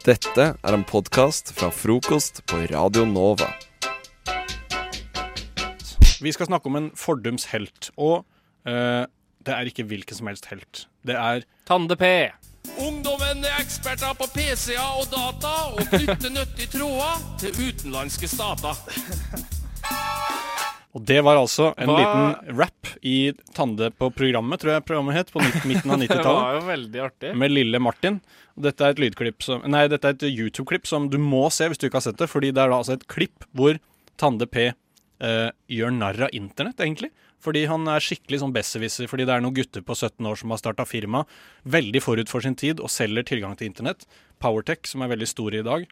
Dette er en podkast fra frokost på Radio Nova. Vi skal snakke om en fordums helt. Og eh, det er ikke hvilken som helst helt. Det er Tande P. Ungdommen er eksperter på PC-er og data og knytter nyttige tråder til utenlandske stater. Og det var altså en Hva- liten rap i Tande på programmet, tror jeg programmet het, på midten av 90-tallet. var jo veldig artig. Med lille Martin. Og Dette er et lydklipp som Nei, dette er et YouTube-klipp som du må se hvis du ikke har sett det. Fordi det er da altså et klipp hvor Tande P eh, gjør narr av internett, egentlig. Fordi han er skikkelig sånn besserwisser. Fordi det er noen gutter på 17 år som har starta firma veldig forut for sin tid og selger tilgang til internett. Powertech, som er veldig store i dag.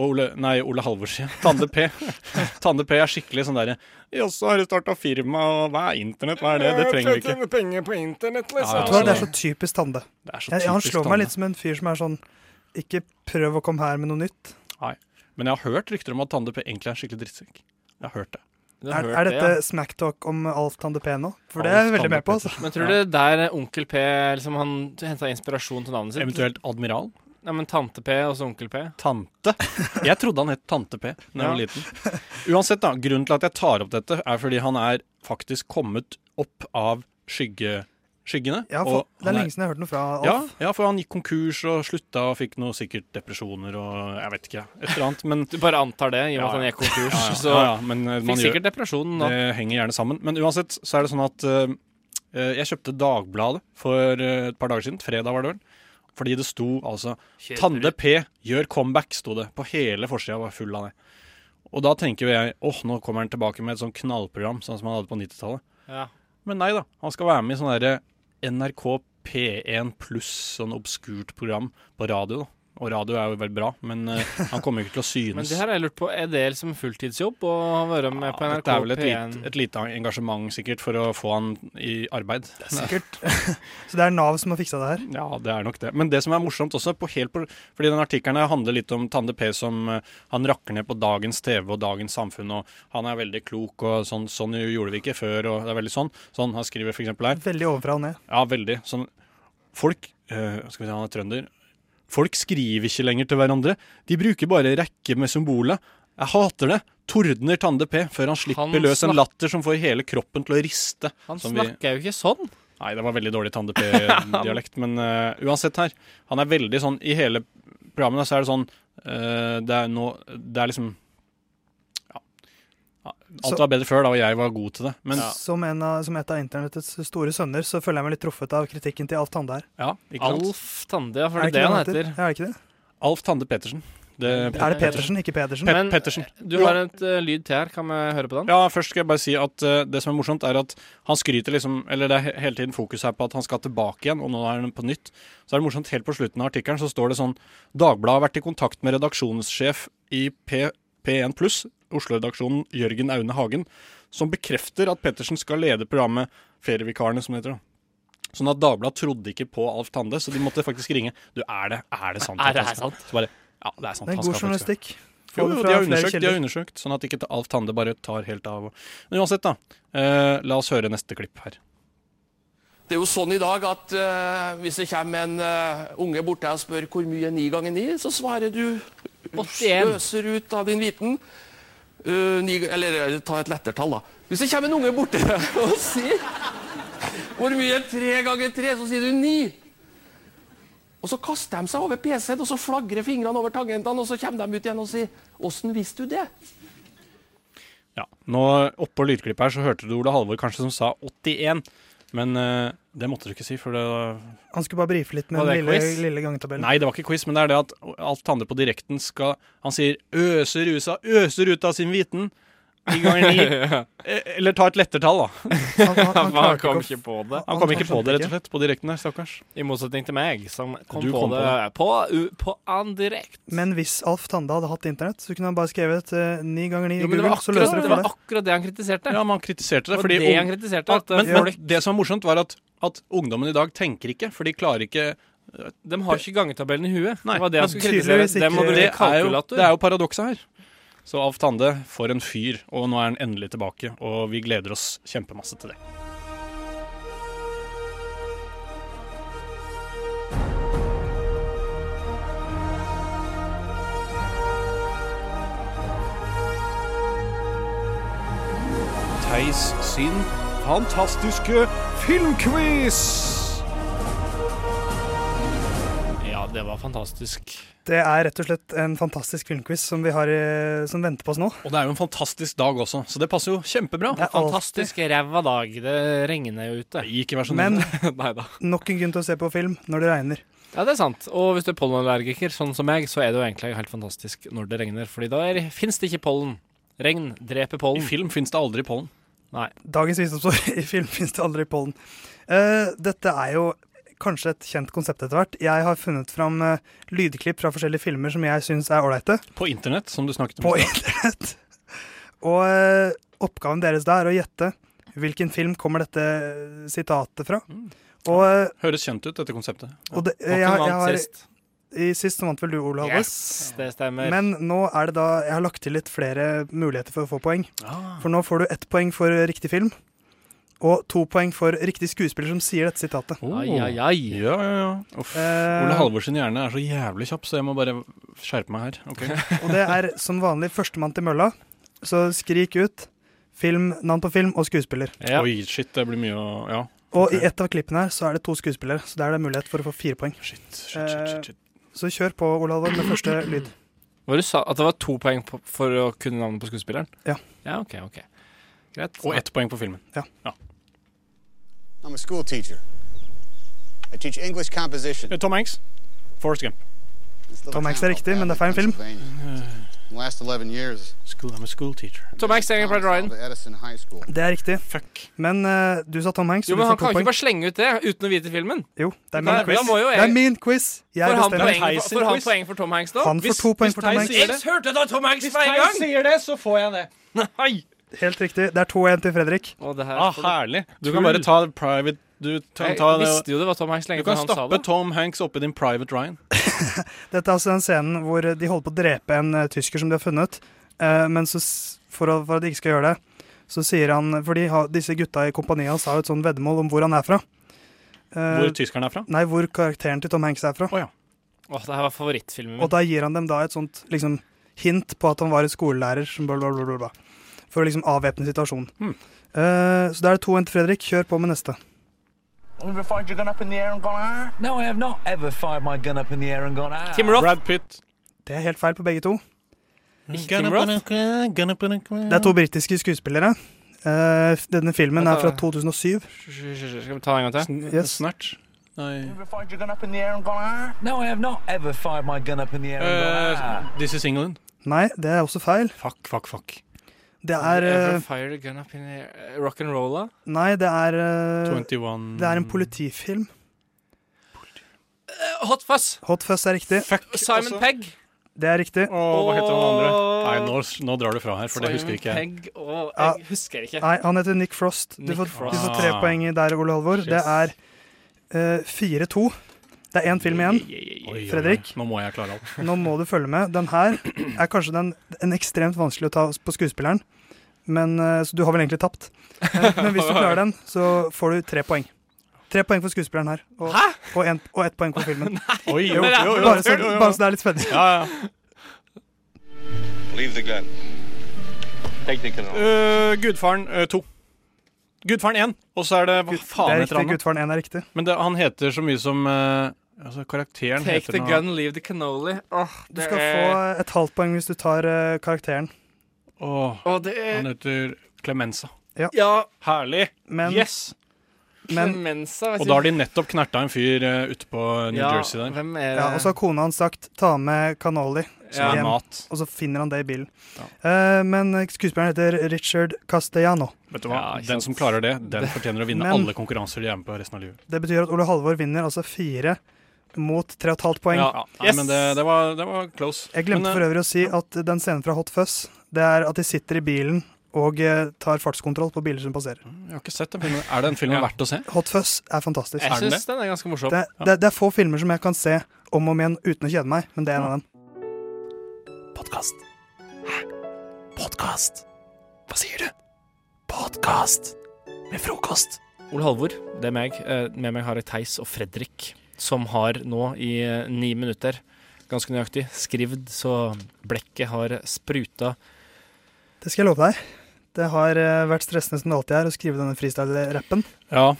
Og Ole, nei, Ole Halvorsen. Tande P. Tande P er skikkelig sånn derre Jaså, har du starta firma, og hva er internett? Hva er det? Det trenger vi ikke. penger på internett, liksom. Jeg Ja, tror det er så typisk Tande. Det er så typisk Jeg, han slår Tande. meg litt som en fyr som er sånn Ikke prøv å komme her med noe nytt. Nei. Men jeg har hørt rykter om at Tande P egentlig er en skikkelig drittsekk. Jeg har hørt det. Er, Er, hørt er det, dette ja. smacktalk om Alf Tande P nå? For det er jeg veldig med på. Altså. Men tror du der Onkel P liksom han henta inspirasjon til navnet sitt? Eventuelt Admiral. Ja, men Tante P og så Onkel P. Tante. Jeg trodde han het Tante P da jeg var liten. Uansett, da. Grunnen til at jeg tar opp dette, er fordi han er faktisk kommet opp av skygge, skyggene. Ja, for, og det er lenge siden jeg har hørt noe fra Alf. ja, ja, for han gikk konkurs og slutta og fikk noe sikkert depresjoner og jeg vet ikke. Et eller annet. Men Du bare antar det, i og med Ja, at han gikk konkurs. ja, ja, Så ja, ja, men eh, man fikk sikkert depresjon nå. det henger gjerne sammen. Men uansett så er det sånn at eh, jeg kjøpte Dagbladet for et par dager siden. Fredag var det vel. Fordi det sto altså Tande P gjør comeback, sto det. På hele forsida var full av det. Og da tenker jeg åh, nå kommer han tilbake med et sånn knallprogram, sånn som han hadde på 90-tallet. Ja. Men nei da. Han skal være med i sånn derre NRK P1 pluss sånn obskurt program på radio, da. Og radio er jo veldig bra, men uh, han kommer jo ikke til å synes. Men det her har jeg lurt på, er det liksom fulltidsjobb å være med på Ja, NRK Det er vel et, P1? lite, et lite engasjement sikkert for å få han i arbeid. Sikkert. Så det er Nav som har fiksa det her. Ja, det er nok det. Men det som er morsomt også, på helt på, fordi den artikkelen handler litt om Tande P som uh, han rakker ned på dagens TV og dagens samfunn, og han er veldig klok, og sånn, sånn gjorde vi ikke før, og det er veldig sånn. Sånn han skriver for eksempel her. Veldig ovenfra og ned. Ja, veldig. Sånn Folk uh, Skal vi se, han er trønder. Folk skriver ikke lenger til hverandre. De bruker bare rekke med symboler. Jeg hater det. Tordner Tande P før han slipper Han løs en latter som får hele kroppen til å riste. Han snakker jo ikke sånn. Nei, det var veldig dårlig Tande P-dialekt, men uh, uansett her. Han er veldig sånn I hele programmet så er det sånn uh, Det er no, Det er liksom. Alt var bedre før, da, og jeg var god til det. Men ja, Som, en av, som et av internettets store sønner så føler jeg meg litt truffet av kritikken til Alf Tande her. ikke sant? Alf Tande, ja, for Er det er det han heter. Ja, er det ikke det? Alf Tande Pettersen. Det, Er det Petersen, ikke Pedersen? Pe Men- Pettersen. Du har et uh, lyd til her, kan vi høre på den? Ja, først skal jeg bare si at uh, det som er morsomt, er at han skryter liksom Eller det er hele tiden fokus her på at han skal tilbake igjen, og nå er han på nytt. Så er det morsomt, helt på slutten av artikkelen så står det sånn Dagbladet har vært i kontakt med redaksjonssjef i P, P1 pluss, Oslo-redaksjonen Jørgen Aune Hagen, som bekrefter at Pettersen skal lede programmet Ferievikarene, som det heter. da. Sånn at Dagbladet trodde ikke på Alf Tande, så de måtte faktisk ringe. Du, er det, er det sant? Er det han sant? Så bare, ja, det er sant. Det er god journalistikk. Jo, jo, de har undersøkt, de har undersøkt, sånn at ikke Alf Tande bare tar helt av. Men uansett, da. Eh, la oss høre neste klipp her. Det er jo sånn i dag at eh, hvis det kommer en eh, unge borte og spør hvor mye er ni ganger ni, så svarer du 81. Øser ut av din viten. Eh, ni, eller eh, ta et lettertall, da. Hvis det kommer en unge borti deg og sier hvor mye er tre ganger tre, så sier du ni. Og så kaster de seg over PC-en, og så flagrer fingrene over tangentene, og så kommer de ut igjen og sier 'Åssen visste du det?' Ja, nå Oppå lydklippet her så hørte du Ole Halvor kanskje som sa 81. Men uh, det måtte du ikke si, for det Han skulle bare brife litt med den lille, lille gangetabellen. Nei, det var ikke quiz, men det er det at alt Tande på direkten skal Han sier 'øser USA, øser ut av sin viten'. Ni ganger ni. Eh, Eller ta et lettertall, da. Han, han, han, Han kom ikke på det. Han kom ikke på det, rett og slett, på direkten der, stakkars. I motsetning til meg, som kom Du på kom på det på, u- på andirekt. Men hvis Alf Tande hadde hatt internett, så kunne han bare skrevet eh, ni ganger ni i det Google, så løser det det var det. akkurat det han kritiserte. Ja, man kritiserte det. det fordi det han kritiserte. At, men, eh, men det som var morsomt, var at, at ungdommen i dag tenker ikke, for de klarer ikke de har ikke gangetabellen i huet. Nei, det var det han skulle kritisere. Det det er det er jo paradokset her. Så Alf Tande, for en fyr. Og nå er han endelig tilbake, og vi gleder oss kjempemasse til det. Teis sin fantastiske filmquiz! Det var fantastisk. Det er rett og slett en fantastisk filmquiz som vi har i, som venter på oss nå. Og det er jo en fantastisk dag også, så det passer jo kjempebra. Det er Fantastisk ræva dag. Det regner jo ute. Ikke vær så Men nok en grunn til å se på film når det regner. Ja, det er sant. Og hvis du er pollenallergiker, sånn som meg, så er det jo egentlig helt fantastisk når det regner. Fordi da fins det ikke pollen. Regn dreper I film fins det aldri pollen. Nei. Dagens visdomsord i film finnes det aldri pollen. Uh, dette er jo kanskje et kjent konsept etter hvert. Jeg har funnet fram eh, lydklipp fra forskjellige filmer som jeg syns er ålreite, På internett, som du snakket om. på internett. Og eh, oppgaven deres da er å gjette hvilken film kommer dette sitatet fra. Og, eh, Høres kjent ut, dette konseptet. og det, jeg, jeg vant har? I sist så vant vel du, Ole Halvor. Yes, det stemmer. Men nå er det da Jeg har lagt til litt flere muligheter for å få poeng. Ah. For nå får du ett poeng for riktig film, og to poeng for riktig skuespiller som sier dette sitatet. Oh. Ai, ai, ai. Ja, ja, ja. Uff. Eh, Ole Halvor hjerne er så jævlig kjapp, så jeg må bare skjerpe meg her. Okay. Og det er som vanlig førstemann til mølla. Så skrik ut film, navn på film og skuespiller. Ja. Oi, shit, det blir mye å Ja. Og okay. i ett av klippene her så er det to skuespillere, så der er det mulighet for å få fire poeng. Shit, shit, shit, shit, shit. Så kjør på, Ole Halvor, med første lyd. Hva du sa At det var to poeng på, for å kunne navnet på skuespilleren? Ja. Ja, OK, ok. Greit. Og ett poeng på filmen. I'm a school teacher. I teach English composition. Eh, Tom Hanks. Forrest Gump. Tom Hanks er riktig, men det er feil film. Pennsylvania. The last 11 years, School, I'm a school teacher. Tom Hanks er Pride Ryan. to Edison High School. Det er riktig. Fuck. Men uh, du sa Tom Hanks, Jo, men han kan poeng. ikke bare slenge ut det uten å vite filmen. Jo, det er min quiz. jeg- Det er min quiz. Jeg Får han, poeng, Theis for, får han poeng for Tom Hanks da? Han får to poeng for Tom Hanks. Hvis hørte da Tom Hanks en gang! sier det, så får jeg det. Nei! Helt riktig. Det er 2-1 til Fredrik. Å, det her Ah, du- herlig. Du kan bare ta private Du kan, ta jeg visste jo det var Tom Hanks du lenge kan før han sa stappe det. Tom Hanks oppi din private Ryan. Dette er altså den scenen hvor de holder på å drepe en eh, tysker som de har funnet. Eh, men så, s- for, å, for at de ikke skal gjøre det, så sier han For de har, disse gutta i kompaniet hans har jo et sånt veddemål om hvor han er fra. Eh, Hvor tyskeren er fra. nei, hvor karakteren til Tom Hanks er fra. Åh, det her var favorittfilmen min. Og da gir han dem da et sånt liksom, hint på at han var en skolelærer som bla, bla, bla, bla, bla. For å liksom avvæpne situasjonen. Mm. Uh, så da er det 2-1 til Fredrik. Kjør på med neste. Ever fired your gun up in the air and gone? No, I have not ever fired my gun up in the air and gone. Tim Roth. Brad Pitt. Det er helt feil på begge to. Ikke Tim Roth? Det er to britiske skuespillere. Eh, denne filmen er fra 2007. Skal vi ta en gang til? Yes. Snart. Nei Ever fired your gun up in the air and gone? No, I have not ever fired my gun up in the air and gone, ah. This is England. Nei, det er også feil. Fuck, fuck, fuck. Det er Fire eh, gun up in the air Rock and rolla? Nei, det er eh, 21 Det er en politifilm. Hot Fuzz. Hot Fuzz er riktig. Fuck. Simon også. Pegg. Det er riktig. Åh, hva heter han andre? Nei, nå, nå drar du fra her, for det husker ikke jeg. Pegg og Ja. Husker ikke. Nei, han heter Nick Frost. Du Nick får, Frost. du får tre poeng der, Ole Halvor. Det er eh, 4-2. Det er én film igjen. Oi. Fredrik? Nå må jeg klare alt. Nå må du følge med. Den her er kanskje den, en ekstremt vanskelig å ta på skuespilleren. Men, eh, så du har vel egentlig tapt. Eh, Men hvis du klarer den, så får du tre poeng. Tre poeng for skuespilleren her. Og, og, en, og ett poeng for filmen. Oi, jo, jo, jo, Bare så, bare så det er litt spennende. Ja, ja. Leave the gun. Take the gun. Øh, Gudfaren 2. Gudfaren 1, og så er det Hva Det faen er heter han? Gudfaren 1 er riktig. Men det, han heter så mye som øh, Altså, karakteren Take heter the noe gun, leave the cannoli. Åh, Du det skal er- få et halvt poeng hvis du tar eh, karakteren. Åh, Åh, det han er heter Clemenza. Ja, Herlig! Men, yes! men Clemenza. Og da har de nettopp knerta en fyr uh, ute på New ja, Jersey der. Hvem er ja, og så har kona hans sagt 'ta med cannoli', Som Ja. er hjem. mat. og så finner han det i bilen. Eh, men skuespilleren heter Richard Castellano. Vet du hva? Ja, ikke den sant. som klarer det, den fortjener å vinne Men- alle konkurranser de er med på resten av livet. Det betyr at Ole Halvor vinner altså fire mot tre og et halvt poeng. Ja, Nei, Yes! men det, det, var, det var close. Jeg glemte men, for øvrig å si at den scenen fra Hot Fuzz, det er at de sitter i bilen og eh, tar fartskontroll på biler som passerer. øh, Jeg har ikke sett den filmen. Er den filmen Ja. verdt å se? Hot Fuzz er fantastisk. Jeg Er den syns den er ganske morsom. Det, det, det er få filmer som jeg kan se om og om igjen uten å kjede meg, men det er en av dem. Podkast. Hæ? Podkast? Hva sier du? Podkast med frokost. Ole Halvor, det er meg. Eh, Med meg har jeg Theis og Fredrik, som har nå i eh, ni minutter, ganske nøyaktig, skrevet så blekket har spruta. Det skal jeg love deg. Det har eh, vært stressende som det alltid er å skrive denne freestyle-rappen. Ja,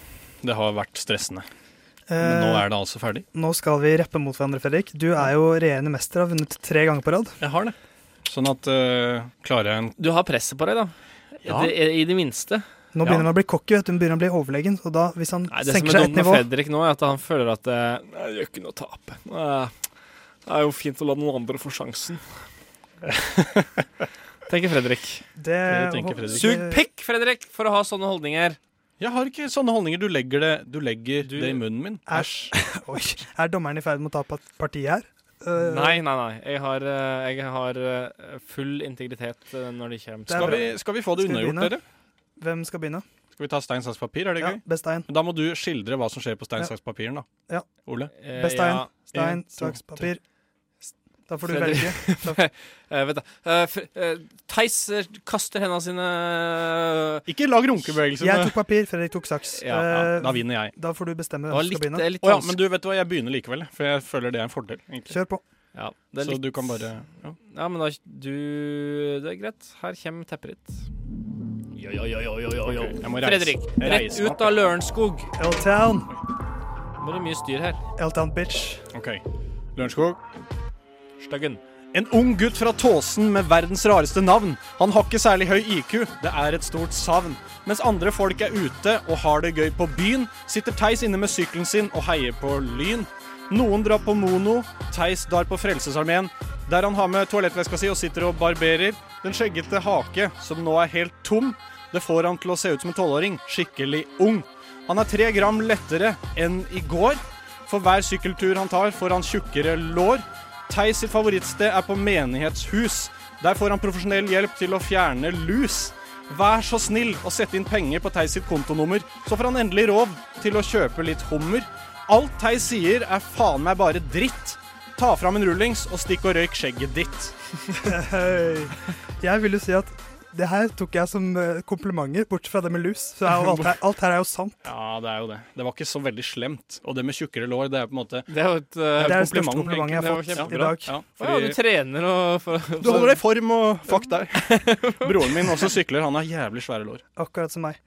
det har vært stressende. Men nå er det altså ferdig. Nå skal vi rappe mot hverandre, Fredrik. Du er jo regjerende mester, har vunnet tre ganger på rad. Jeg har det. Sånn at øh, klarer jeg en Du har presset på deg, da. Ja. Det, I det minste. Nå Ja. begynner han å bli cocky, vet du. Han begynner å bli overlegen. Og da, hvis han Nei, Det som er seg dumt med nivå Fredrik nå, er at han føler at eh, Det gjør ikke noe å tape. Det er jo fint å la noen andre få sjansen. Tenker Fredrik. det, Det tenker Fredrik. Sug pikk, Fredrik, for å ha sånne holdninger. Jeg har ikke sånne holdninger. Du legger det, du legger Du- det i munnen min. Æsj. Oi. Er dommeren i ferd med å ta pa- partiet her? Uh, Nei, nei, nei. Jeg har, eh, jeg har eh, full integritet når det kommer er Skal vi, skal vi få det unnagjort, dere? Hvem skal begynne? Skal vi ta stein, saks, papir? Er det Ja, gøy? best Stein. Da må du skildre hva som skjer på stein, Ja. saks, papiren, da. Ja. Ole? Eh, Best Stein. ja. Stein, saks, papir. Da får du Fredrik. velge. Eh, vet du. Uh, eh, Theis eh, kaster hendene sine eh, Ikke lag runkebevegelser. Jeg tok papir, Fredrik tok saks. Ja, ja, da vinner jeg. Da får du bestemme hvem som skal begynne. litt oh, ja, men du vet hva, jeg begynner likevel, for jeg føler det er en fordel. egentlig. Kjør på. Ja, det er Så litt, du kan bare ja. Ja, men da du Det er greit. Her kommer teppet ditt. Jo, jo, jo, jo, jo, jo, jo. Ok, jeg må reise. Fredrik, rett ut av Lørenskog. L-Town. Nå er det mye styr her. L-Town, bitch. OK. Lørenskog. Styggen. En ung gutt fra Tåsen med verdens rareste navn. Han har ikke særlig høy IQ, det er et stort savn. Mens andre folk er ute og har det gøy på byen, sitter Theis inne med sykkelen sin og heier på Lyn. Noen drar på Mono, Theis drar på Frelsesarmeen, der han har med toalettveska si og sitter og barberer. Den skjeggete hake, som nå er helt tom, det får han til å se ut som en tolvåring, skikkelig ung. Han er tre gram lettere enn i går. For hver sykkeltur han tar, får han tjukkere lår. Theis sitt favorittsted er på menighetshus. Der får han profesjonell hjelp til å fjerne lus. Vær så snill å sette inn penger på Theis sitt kontonummer, så får han endelig råd til å kjøpe litt hummer. Alt Theis sier er faen meg bare dritt. Ta fram en rullings og stikk og røyk skjegget ditt. Jeg vil jo si at det her tok jeg som eh, komplimenter, bortsett fra det med lus. Så alt, her, alt her er jo sant. Ja, det er jo det. Det var ikke så veldig slemt. Og det med tjukkere lår, det er på en måte Det er jo et Det eh, er kompliment, største kompliment, komplimentet jeg har fått fått i dag. Ja, ja, Du trener og for, du holder deg i form og fuck deg. Broren min også sykler. Han har jævlig svære lår. Akkurat som meg.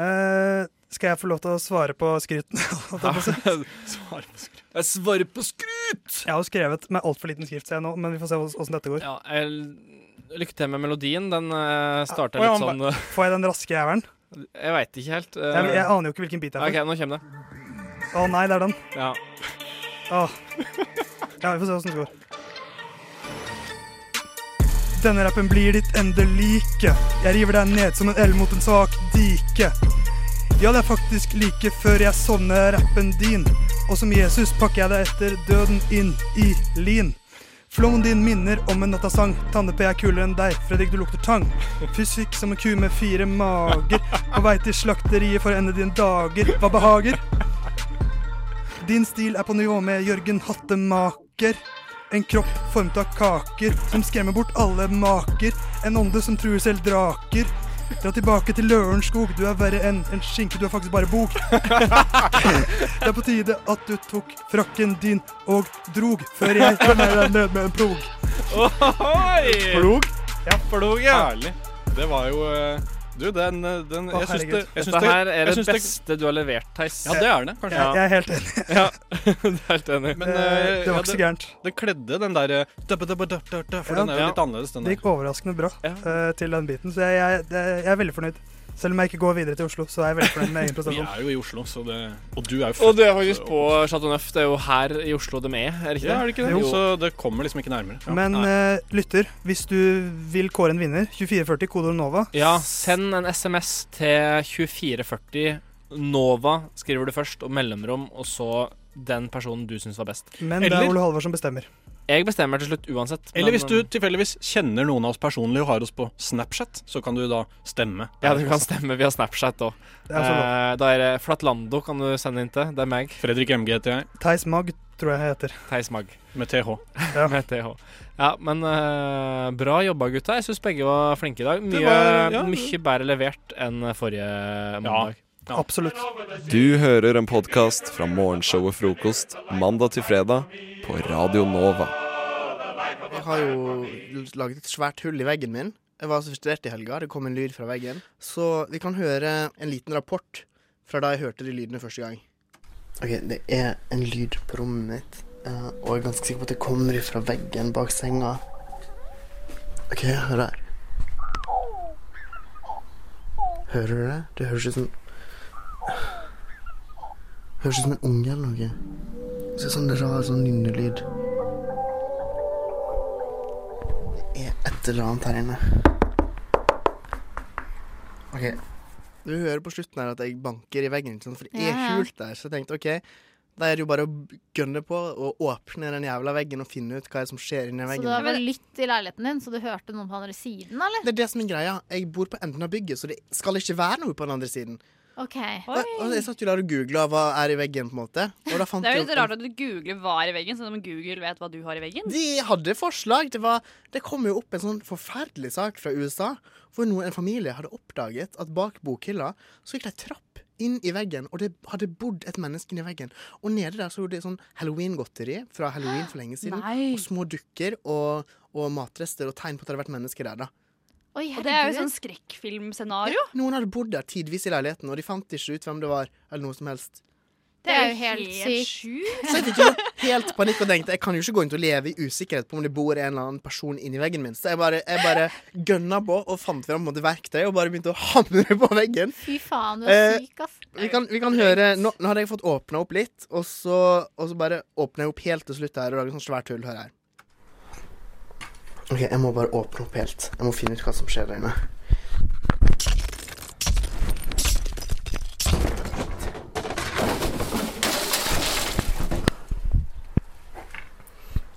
Uh, skal jeg få lov til å svare på skryten? svare på å si? Svar på. Jeg svarer på skryt! Jeg har jo skrevet med altfor liten skrift, ser jeg nå, men vi får se hvordan dette går. Ja, jeg, lykke til med melodien. Den uh, starter ja, litt sånn eh, Får jeg den raske jævelen? Jeg veit ikke helt. Uh, Jeg, jeg aner jo ikke hvilken bit det er OK, nå kommer det. Å nei, det er den. Ja. Oh. Ja, vi får se hvordan det går. Denne rappen blir ditt endelike. Jeg river deg ned som en L mot en svak dike. Ja, det er faktisk like før jeg sovner rappen din. Og som Jesus pakker jeg deg etter døden inn i lin. Flowen din minner om en nattasang. Tanne-P er kulere enn deg, Fredrik, du lukter tang. Fysikk som en ku med fire mager. På vei til slakteriet for å ende dine dager. Hva behager? Din stil er på nivå med Jørgen Hattemaker. En kropp formet av kaker som skremmer bort alle maker. En ånde som truer selv draker. Dra tilbake til Lørenskog, du er verre enn en skinke, du er faktisk bare bok. Det er på tide at du tok frakken din og drog, før jeg kommer deg ned med en plog. Ohoi! Plog? Ja. Plog, ja. Herlig. Det var jo eh, Du, den, eh, den Å, Jeg syns det, jeg syns Dette det her er jeg det syns det- beste du har levert, Theis. Ja, det er det, kanskje. Jeg, jeg er helt enig. Ja, du er helt enig. Men Eh, eh, det ja, var ikke så gærent. det kledde den der For Ja. den er jo Ja. litt annerledes, den Det der. gikk overraskende bra Ja. eh, til den biten, så jeg, jeg, det- jeg er veldig fornøyd. Selv om jeg ikke går videre til Oslo, så er jeg veldig fornøyd med egen Vi er jo i Oslo, så det Og du er jo Og du det er faktisk på Chateau Neuf. Det er jo her i Oslo de er, er det ikke Ja, er det ikke det? Jo. Så det kommer liksom ikke nærmere. Ja. Men uh, lytter, hvis du vil kåre en vinner, 2440 kodeord NOVA, Ja, send en SMS til 2440. Nova skriver du først, og mellomrom, og så den personen du syns var best. men det er Ole Halvor som bestemmer. Jeg bestemmer til slutt uansett. Eller hvis du tilfeldigvis kjenner noen av oss personlig og har oss på Snapchat, så kan du da stemme. Ja, du kan stemme via Snapchat òg. Eh, da er det Flatlando kan du sende inn til. Det er meg. Fredrik MG heter jeg, Theis Mag, tror jeg jeg heter. Theis Mag. med TH. Ja. Med TH. Ja, men eh, bra jobba, gutta. Jeg syns begge var flinke i dag. Mye, var- ja. mye bedre levert enn forrige mandag. Ja. Absolutt. Du hører en podkast fra morgenshow og Frokost mandag til fredag på Radio Nova. Jeg har jo laget et svært hull i veggen min Jeg var så frustrert i helga. Det kom en lyd fra veggen. Så vi kan høre en liten rapport fra da jeg hørte de lydene første gang. OK, det er en lyd på rommet mitt, eh, og jeg er ganske sikker på at det kommer fra veggen bak senga. OK, hør her. Hører du det? Det høres ut som Høres ut som en unge eller noe. Så sånn rar sånn nynnelyd. Det er et eller annet her inne. OK. Du hører på slutten her at jeg banker i veggen, ikke for det er hult der. Så jeg tenkte OK, da er det jo bare å gønne på og åpne den jævla veggen og finne ut hva er som skjer inni Så du har vel lytt i leiligheten din, så du hørte noen på andre siden, eller? Det er det som er greia. Jeg bor på enden av bygget, så det skal ikke være noe på den andre siden. OK. Og, og jeg satt jo der og googla hva er i veggen, på en måte. Det er jo litt rart at du googler hva er i veggen, sånn at Google vet hva du har i veggen. De hadde forslag. Det, var, det kom jo opp en sånn forferdelig sak fra USA hvor noen, en familie hadde oppdaget at bak bokhylla så gikk det ei trapp inn i veggen, og det hadde bodd et menneske inni veggen. Og nede der så var det sånn halloween-godteri fra halloween for lenge siden. Nei. Og små dukker og, og matrester og tegn på at det hadde vært mennesker der. da. Oi, Og det er jo sånn skrekkfilmscenario. Noen hadde bodd der tidvis i leiligheten, og de fant ikke ut hvem det var. eller noe som helst. Det er jo helt sykt. sjukt. Så jeg fikk jo helt panikk og tenkte jeg kan jo ikke gå rundt og leve i usikkerhet på om det bor en eller annen person inni veggen min. Så jeg bare, jeg bare gønna på og fant frem en måte verktøy og bare begynte å hamre på veggen. Fy faen, du er Eh, syk, ass. Vi kan, vi kan høre nå, nå hadde jeg fått åpna opp litt, og så, og så bare åpner jeg opp helt til slutt her og lager sånn svært hull. Hør her. OK, jeg må bare åpne opp helt. Jeg må finne ut hva som skjer der inne.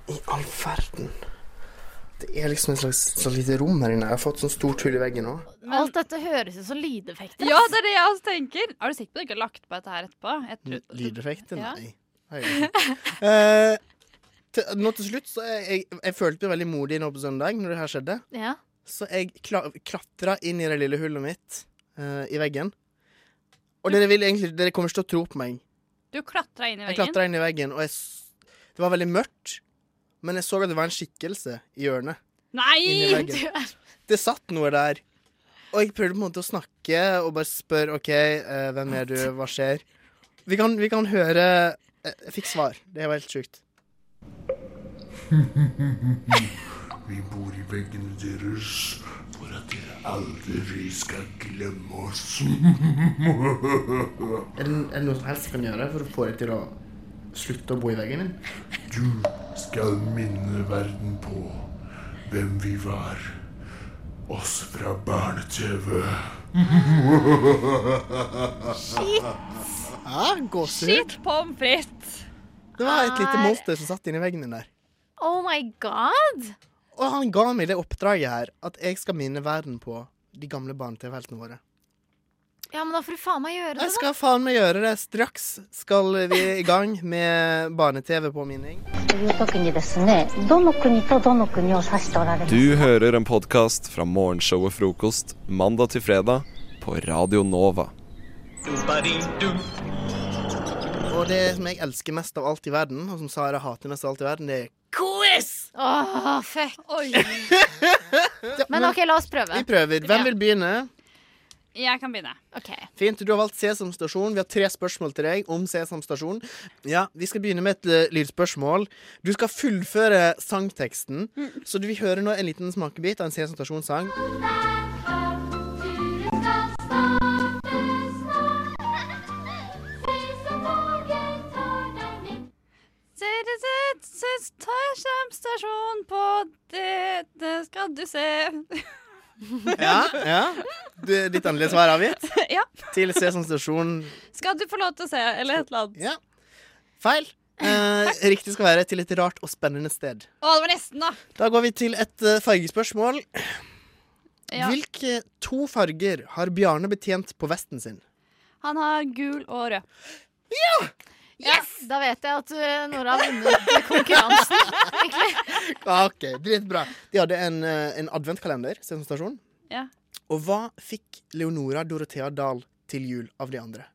I all verden. Det er liksom et slags, så lite rom her inne. Jeg har fått sånn stort hull i veggen nå. Alt dette høres ut som lydeffekter. Ja, det er det jeg også tenker. Er du sikker på at du ikke har lagt på dette her etterpå? Lydeffekter? Ja. Nei. Hei. Eh, til, nå til slutt så jeg, jeg, jeg følte meg veldig modig nå på søndag når det her skjedde. Ja. Så jeg kla klatra inn i det lille hullet mitt uh, i veggen. Og dere, vil egentlig, dere kommer ikke til å tro på meg. Du klatra inn i veggen? Jeg klatra inn i veggen, og jeg, det var veldig mørkt. Men jeg så at det var en skikkelse i hjørnet. Nei! Veggen. Det satt noe der. Og jeg prøvde på en måte å snakke og bare spørre OK, uh, hvem er du, hva skjer? Vi kan, vi kan høre eh, Jeg fikk svar. Det var helt sjukt. Vi bor i veggene deres for at dere aldri skal glemme oss. Er det, er det noe som helst jeg kan gjøre for å få deg til å slutte å bo i veggen min? Du skal minne verden på hvem vi var. Oss fra barne-TV. Shit. Ja. Shit pommes frites. Det var et lite monster som satt inni veggen min der. Oh my god! Og han ga meg det oppdraget her, at jeg skal minne verden på de gamle barne-TV-heltene våre. Ja, men da får du faen meg gjøre det, da. Jeg skal faen meg gjøre det. Straks skal vi i gang med barne-TV-påminning. Du hører en podkast fra morgenshow og frokost mandag til fredag på Radio Nova. Og det som jeg elsker mest av alt i verden, og som Sara hater mest av alt i verden, det er quiz! Åh, fuck. Men OK, la oss prøve. Vi prøver. Hvem vil begynne? Jeg kan begynne. Ok. Fint. Du har valgt Sesam stasjon. Vi har tre spørsmål til deg om Sesam stasjon. Ja, Vi skal begynne med et eh, lydspørsmål. Du skal fullføre sangteksten. Så du vil høre nå en liten smakebit av en Sesam stasjon-sang. Stasjon på det, det skal du se. Ja, ja. Du, ditt endelige svar avgitt? ja. Til Sesam stasjon. Skal du få lov til å se, eller et eller annet. Ja. Feil. Eh, riktig skal være til et rart og spennende sted. Å, det var nesten, da. Da går vi til et uh, fargespørsmål. Ja. Hvilke to farger har Bjarne betjent på vesten sin? Han har gul og rød. Yes! Da vet jeg at uh, Nora har vunnet konkurransen, egentlig. OK, dritbra. De hadde en, eh, en adventkalender, stasjon. Ja. Og hva fikk Leonora Dorothea Dahl til jul av de andre?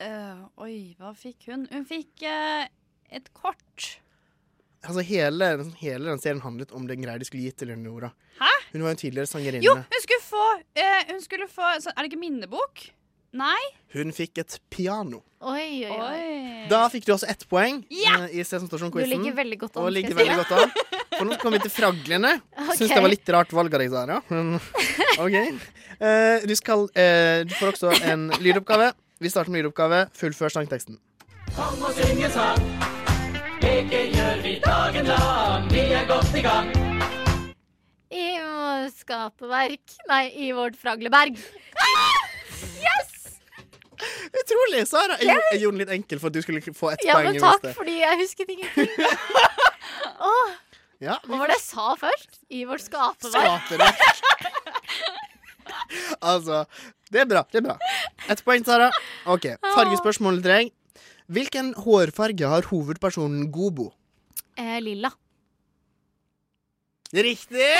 Uh, oi, hva fikk hun? Hun fikk uh, et kort. Altså hele, hele den serien handlet om den greia de skulle gi til Leonora. Hæ? Hun var jo en tidligere sangerinne. Jo, hun skulle få, uh, hun skulle få Er det ikke minnebok? Nei? Hun fikk et piano. Oi, oi, oi. Da fikk du også ett poeng eh, i Du ligger veldig godt an, Og ligger veldig godt an. For nå kommer vi til fraglene. Okay. Syns det var litt rart valg av deg, Sara. Men OK. Eh, du, skal, uh, du får også en lydoppgave. Vi starter med lydoppgave. Fullfør sangteksten. Kom og syng en sang. Leke gjør vi dagen lang. Vi er godt i gang. I vårt skaperverk Nei, i vårt fragleberg. Yes! Utrolig, Sara. Jeg, gjorde- jeg gjorde den litt enkel for at du skulle få ett Ja, poeng. men takk, fordi jeg husket ingenting. Åh, Ja, hva var det jeg sa først? I vårt skaperverk. Altså, det er bra. det er bra Ett poeng, Sara. OK. Fargespørsmål trenger. Hvilken hårfarge har hovedpersonen Gobo? Eh, lilla. Riktig!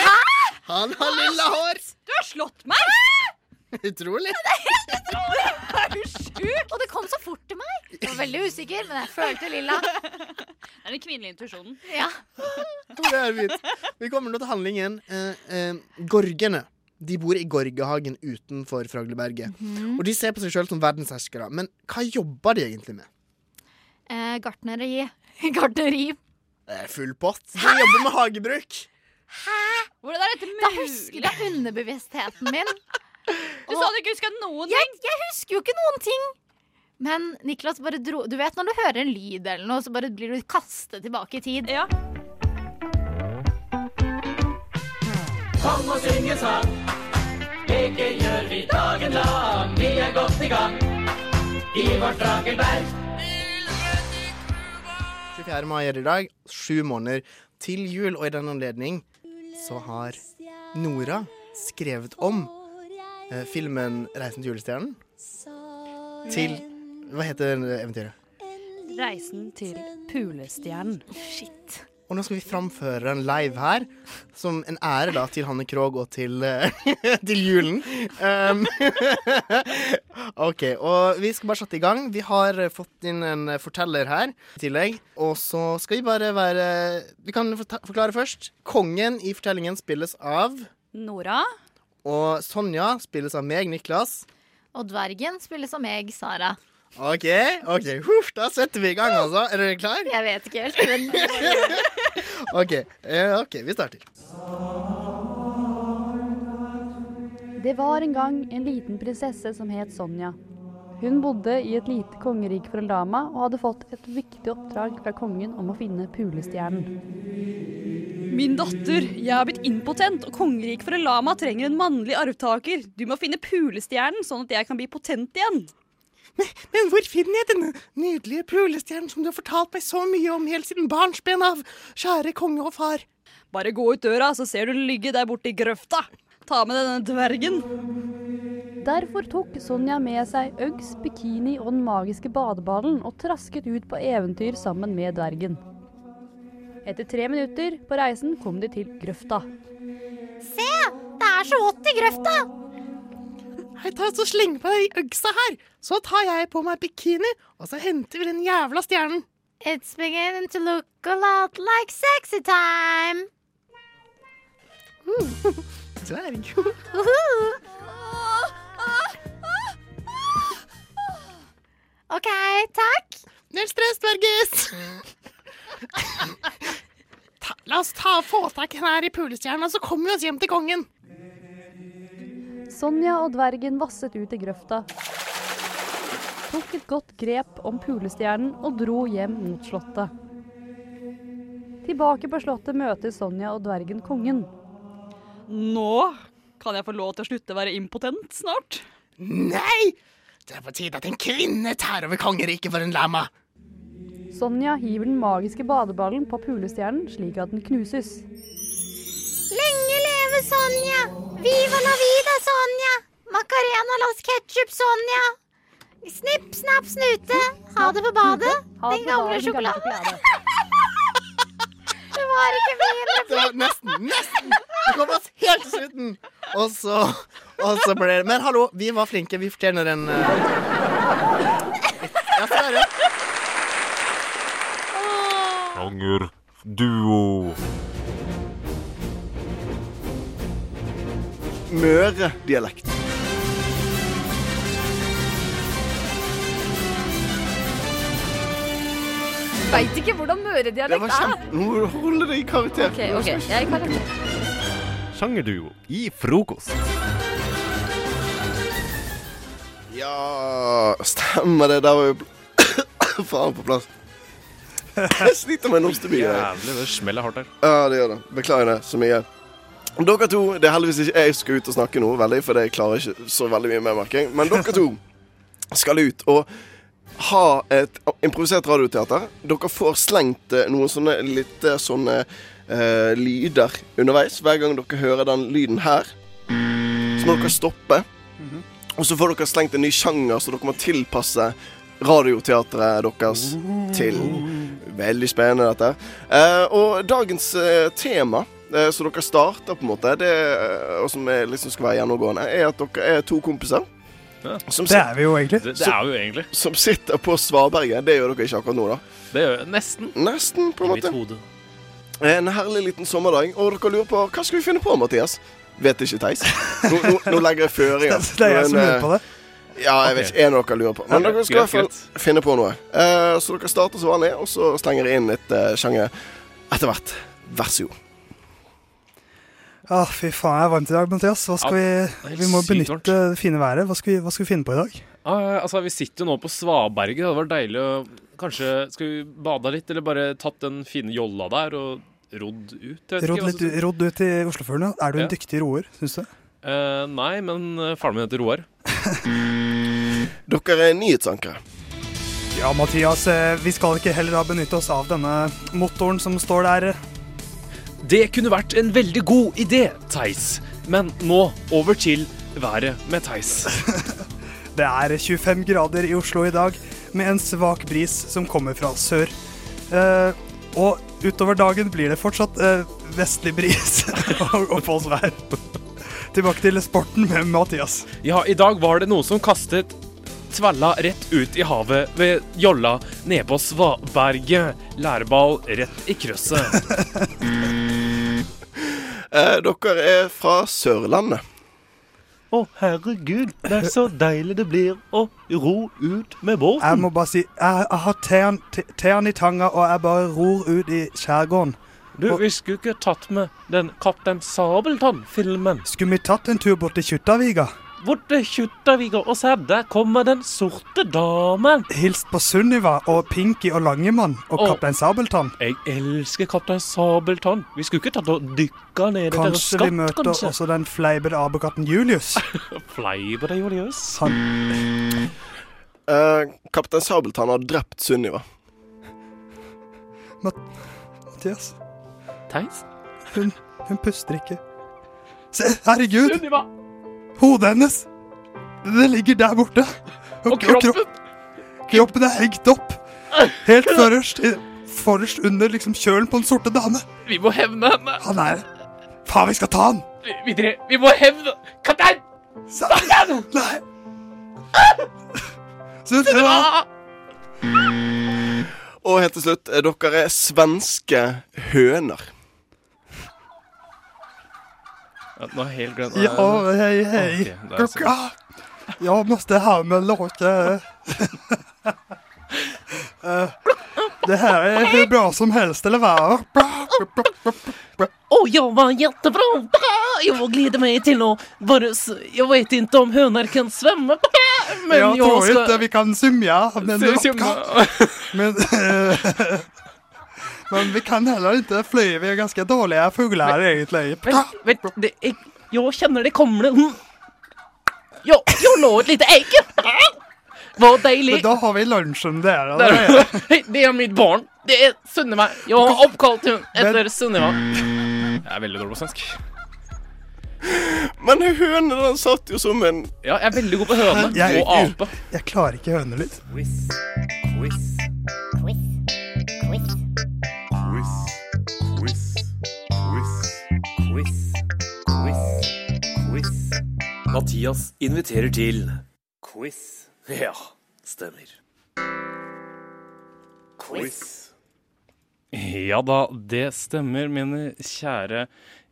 Han har lilla hår. Du har slått meg! Utrolig. Det Er helt utrolig! Er du sjuk? Og det kom så fort til meg. Jeg var veldig usikker, men jeg følte lilla. Det er den kvinnelige intuisjonen. Ja. Det er fint. Vi kommer nå til handlingen. Eh, eh, gorgene. De bor i Gorgehagen utenfor Fragleberget. Mhm. Og de ser på seg sjøl som verdensherskere. Men hva jobber de egentlig med? Eh, gartneri. Gartneri. Det er full pott. De jobber med hagebruk. Hæ? Hvordan er dette mulig? Da husker jeg underbevisstheten min. Du sa du ikke huska noen jeg, jeg husker jo ikke noen ting. Men Niklas bare dro Du vet når du hører en lyd eller noe, så bare blir du kastet tilbake i tid. Ja. Kom og syng en sang. Leke gjør vi dagen lang. Vi er godt i gang. I vårt Dragelberg. 24. mai er det i dag. Sju måneder til jul, og i den anledning så har Nora skrevet om eh, filmen 'Reisen til julestjernen' til Hva heter eventyret? Reisen til Pulestjernen. Shit. Og nå skal vi framføre den live her, som en ære da til Hanne Krogh og til, eh, til julen. Um, OK, og vi skal bare sette i gang. Vi har fått inn en forteller her i tillegg. Og så skal vi bare være Vi kan forklare først. Kongen i fortellingen spilles av Nora. Og Sonja spilles av meg, Niklas. Og dvergen spilles av meg, Sara. OK, ok, Huff, da setter vi i gang, altså. Er dere klar? Jeg vet ikke helt, men OK, Uh, ok, vi starter. Det var en gang en liten prinsesse som het Sonja. Hun bodde i et lite kongerike fra Lama og hadde fått et viktig oppdrag fra kongen om å finne pulestjernen. Min datter, jeg har blitt impotent, og kongeriket for Lama trenger en mannlig arvtaker. Du må finne Pulestjernen, sånn at jeg kan bli potent igjen. Men hvor finner jeg denne nydelige pulestjernen som du har fortalt meg så mye om helt siden barnsben av, kjære konge og far? Bare gå ut døra, så ser du den ligge der borte i grøfta. Ta med denne dvergen. Derfor tok Sonja med seg Uggs, bikini og den magiske badeballen og trasket ut på eventyr sammen med dvergen. Etter tre minutter på reisen kom de til grøfta. Se! Det er så vått i grøfta! Hei, ta så Sleng på deg de øgsa her, så tar jeg på meg bikini, og så henter vi den jævla stjernen. It's beginning to look a lot like sexy time. Dverg. OK, takk. Null stress, dvergis. Ta, la oss ta få tak i den her i pulestjernen, så kommer vi oss hjem til kongen. Sonja og dvergen vasset ut i grøfta, tok et godt grep om pulestjernen og dro hjem mot slottet. Tilbake på slottet møter Sonja og dvergen kongen. Nå kan jeg få lov til å slutte å være impotent snart. Nei! Det er på tide at en kvinne tar over kongeriket for en lama. Sonja hiver den magiske badeballen på pulestjernen slik at den knuses. Lenge leve Sonja! Viva la vida, Sonja! Macarena las ketchup, Sonja! Snipp, snapp, snute. Ha det på badet. Den gamle sjokoladen. Det var ikke min Det var nesten, nesten. Det kom oss helt til slutten. Og så, og så ble det Men hallo, vi var flinke. Vi fortjener en uh... Ja, se der, ja. Sanger Duo. Møre-dialekt. Veit ikke hvordan Det møredialekt er. Nå må du holde deg i karakter. Ok, ok, jeg er i karakter. Sjangerduo i frokost. Ja Stemmer det. Der var jo faen på plass. Jeg sliter med en ostebie. Jævlig, det smeller hardt her. Ja, det gjør det. Beklager det så mye. Dere to Det er heldigvis ikke jeg skal ut og snakke nå, veldig, for det klarer jeg ikke så veldig mye med, merker. Men dere to skal ut og ha et improvisert radioteater. Dere får slengt eh, noen sånne litt eh, sånne uh, lyder underveis. Hver gang dere hører den lyden her, så må dere stoppe. Og så får dere slengt en ny sjanger, så dere må tilpasse radioteatret deres til. Veldig spennende, dette. Eh, og dagens eh, tema, eh, som dere starter på en måte, det, eh, og som er, liksom skal være gjennomgående, er at dere er to kompiser. Som Det er vi jo egentlig. Det, det er vi jo egentlig. Som sitter på Svaberget. Det gjør dere ikke akkurat nå, da. Det gjør jeg nesten. Nesten, på en I mitt måte. hode. En herlig liten sommerdag, og dere lurer på hva skal vi finne på, Mathias? Vet ikke, Theis. Nå, nå, nå legger jeg føringer. Det er jeg som lurer på det. eh, Ja, jeg vet ikke. ikke. En av dere lurer på. Men dere skal i hvert fall finne på noe. Uh, så dere starter som vanlig, og så slenger dere inn litt uh, sjanger etter hvert. Vær så god. Ah, fy faen, jeg er varmt i dag, Mathias. Hva skal Ja, er vi, vi må benytte det fine været. Hva skal, vi, hva skal vi finne på i dag? Ah, altså, Vi sitter jo nå på Svaberget. Det hadde vært deilig å Kanskje skal vi bade litt, eller bare tatt den fine jolla der og rodd ut? Jeg vet Rodd ikke litt, rodd ut i Oslofjorden, ja. Er du en Ja. dyktig roer, syns du? Uh, nei, men eh, faren min heter Roar. Dere er nyhetsankere. Ja, Mathias, eh, vi skal ikke heller da benytte oss av denne motoren som står der. Det kunne vært en veldig god idé, Theis. Men nå over til været med Theis. Det er 25 grader i Oslo i dag, med en svak bris som kommer fra sør. Eh, og utover dagen blir det fortsatt eh, vestlig bris og oppholdsvær. Tilbake til sporten med Mathias. Ja, i dag var det noen som kastet tvella rett ut i havet ved jolla nede på Svaberget. Lærball rett i krøsset. Eh, dere er fra Sørlandet. Å, herregud, det er så deilig det blir å ro ut med båten. Jeg må bare si, jeg, jeg har tærne i tanga, og jeg bare ror ut i skjærgården. Du, vi skulle ikke tatt med den Kaptein Sabeltann-filmen. Skulle vi tatt en tur bort til Kjuttaviga? Bort til Kjuttaviga og der kommer den sorte damen. Hilst på Sunniva og Pinky og Langemann og og Kaptein Sabeltann. Jeg elsker Kaptein Sabeltann. Vi skulle ikke tatt og dykka ned i deres Kanskje skatt, vi møter kanskje? også den fleipete apekatten Julius. fleipete Julius? Han, uh, Kaptein Sabeltann har drept Sunniva. Mathias, Theis? hun, hun puster ikke. Se, herregud! Sunniva! Hodet hennes! Det ligger der borte. Og kroppen? kroppen er hengt opp. Helt forrest, i- forrest under liksom kjølen på den sorte dame. Vi må hevne henne. Han er Faen, vi skal ta han! Vi, vi, dre- vi må hevne Kaptein! Kaptein! Nei! Sunniva! Og helt til slutt, eh, dere er svenske høner. Ja, nå har jeg helt glemt Ja, hei, hei. Er Kucka. Jag måste ha med låta. Eh, Det här är hur bra som helst, eller vad? Åh, jag var jättebra! Jag glider meg til å bare Jeg vet ikke om høner kan svømme. men jeg, jeg tror ikke inte vi kan svømme. Men, men, men vi kan heller ikke fly. Vi er ganske dårlige fugler, egentlig. Vent, vent det jeg, jeg kjenner det kommer... Mm. Jo, nå et lite egg! ägg! deilig. Men da har vi lunsjen der. Där. eller? Det er mitt barn. Det er Sunniva. Jeg har oppkalt henne etter Sunniva. Jeg er veldig dårlig på svensk. Men høna den satt jo som en Ja, jeg er veldig god på høne Jeg- og ape. Jeg klarer ikke hønelyd. Mathias inviterer til quiz. Ja, stemmer. Quiz. Ja da, det stemmer, mine kjære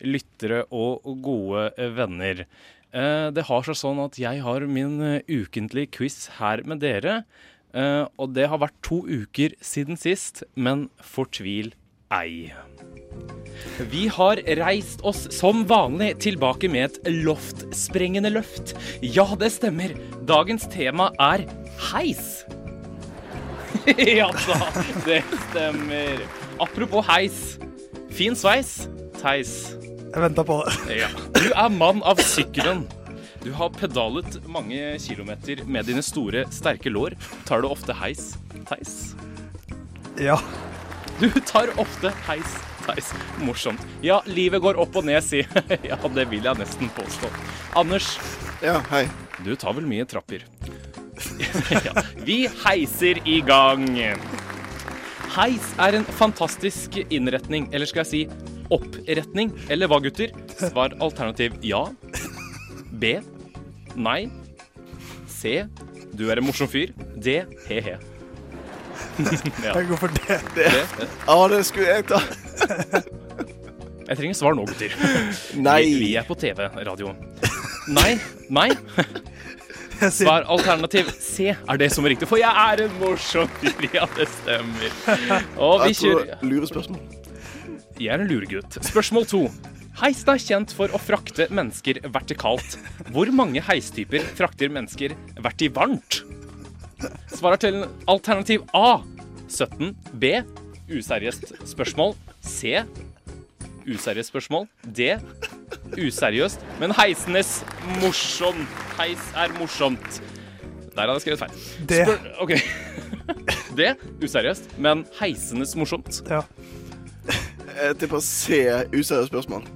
lyttere og gode venner. Eh, Det har seg sånn at jeg har min ukentlige quiz her med dere. eh, Og det har vært to uker siden sist, men fortvil ei. Vi har reist oss som vanlig tilbake med et loftsprengende løft. Ja, det stemmer. Dagens tema er heis. ja da, det stemmer. Apropos heis. Fin sveis, Theis. Jeg venta på det. Ja. Du er mann av sykkelen. Du har pedalet mange kilometer med dine store, sterke lår. Tar du ofte heis, Theis? Ja. Du tar ofte heis, Theis. Morsomt. Ja, livet går opp og ned, si. ja, det vil jeg nesten påstå. Anders. Ja, hei. Du tar vel mye trapper? ja. Vi heiser i gang. Heis er en fantastisk innretning, eller skal jeg si oppretning. Eller hva, gutter? Svar alternativ ja. B. Nei. C. Du er en morsom fyr. D. He-he. ja. Jeg går for det. Det. Ja, det skulle jeg ta. Jeg trenger svar nå, gutter. Nei. Vi, vi er på TV-radio. Nei. Nei. Svar alternativ C er det som er riktig, for jeg er en morsom fyr. Ja, det stemmer. Og vi Jeg Lure kjører Lurespørsmål. Jeg er en luregutt. Spørsmål to. Heisen er kjent for å frakte mennesker vertikalt. Hvor mange heistyper frakter mennesker vertivarmt? Svarer til alternativ A 17. B. Useriøst spørsmål. C. Useriøst spørsmål. D. Useriøst, men heisenes morsom. Heis er morsomt. Der hadde jeg skrevet feil. D. Spør OK. D. Useriøst, men heisenes morsomt. Ja. Jeg tipper C. Useriøst spørsmål.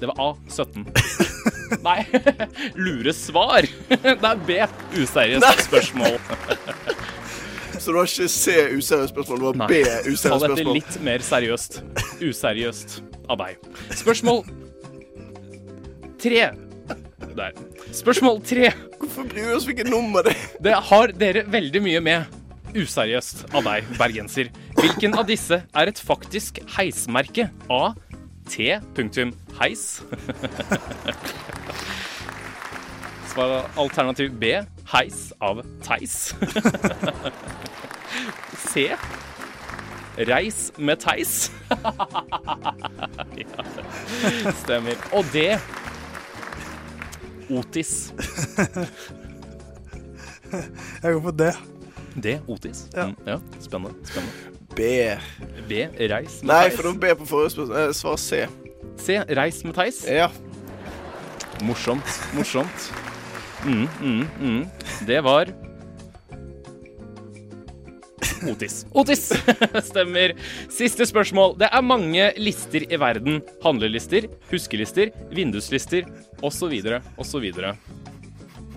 Det var A17. Nei, lure svar. Det er B. Useriøst spørsmål. Så det var ikke C. Useriøst spørsmål, det var Nei. B. Ta dette litt mer seriøst. Useriøst av deg. Spørsmål tre. Der. Spørsmål tre. Hvorfor bryr vi oss hvilket nummer det er? Det har dere veldig mye med. Useriøst av deg, bergenser. Hvilken av disse er et faktisk heismerke? A. T. Punktum. Heis. Svar alternativ B. Heis av Theis. C. Reis med Theis. ja, stemmer. Og D. Otis. Jeg går for det. D. Otis. Ja. Mm, ja. Spennende. spennende. B. B. Reis med Nei, for det var B på forrige spørsmål. Eh, Svar C. C. Reis med Theis. Ja. Morsomt. Morsomt. Mm, mm, mm. Det var Otis. Otis! Stemmer. Siste spørsmål. Det er mange lister i verden. Handlelister, huskelister, vinduslister osv. osv.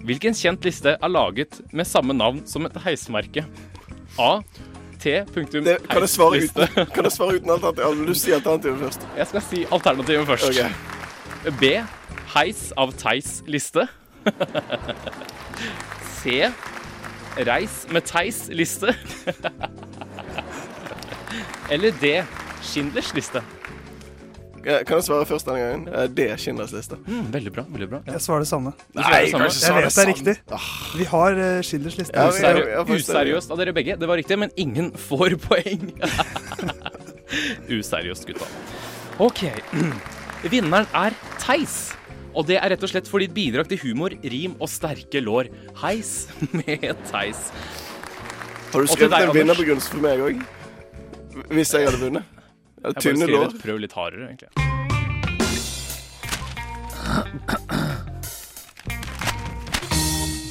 Hvilken kjent liste er laget med samme navn som et heismerke? A. Punktum. Det, kan, jeg svare uten, kan jeg svare uten alternativ? Har du lyst til å si alternativet først? Jeg skal si alternativet først. Ok. B. Heis av Theis liste. C. Reis med Theis liste. Eller D. Schindlers liste. Ja, Kan jeg svare først denne gangen? Det er Schindlers liste. Mm, veldig bra. veldig bra. Ja. Jeg svarer det samme. Nei, det samme. Jeg vet det er riktig. Vi har uh, Schindlers liste. Ja, det. Useriøst av dere begge. Det var riktig, men ingen får poeng. Useriøst, gutta. OK. Vinneren er Theis. Og det er rett og slett for ditt bidrag til humor, rim og sterke lår. Heis med Theis. Har du skrevet en vinnerbegrunnelse for meg òg? Hvis jeg hadde vunnet? Jeg bare Tynne skrev lår? et prøv litt hardere, egentlig.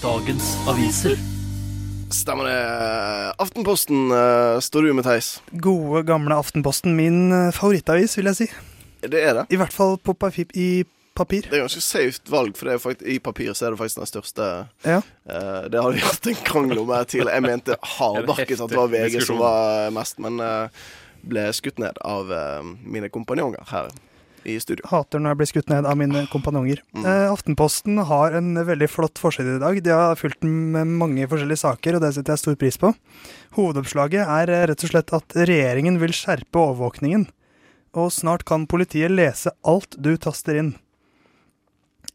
Dagens aviser. Stemmer det. Aftenposten uh, står du med, Theis. Gode, gamle Aftenposten. Min eh, favorittavis, vil jeg si. Det er det. I hvert fall på papir. I papir. Det er ganske safe valg, for det er faktisk, i papir så er det faktisk den største Ja. Eh, Det har vi hatt en krangel om her tidligere. Jeg mente hardbakket at det var VG som var mest, men eh, ble skutt ned av eh, mine kompanjonger her. i studio. Hater når jeg blir skutt ned av mine kompanjonger. Eh, Aftenposten har en veldig flott forside i dag. De har fulgt den med mange forskjellige saker, og det setter jeg stor pris på. Hovedoppslaget er eh, rett og slett at regjeringen vil skjerpe overvåkningen. Og snart kan politiet lese alt du taster inn.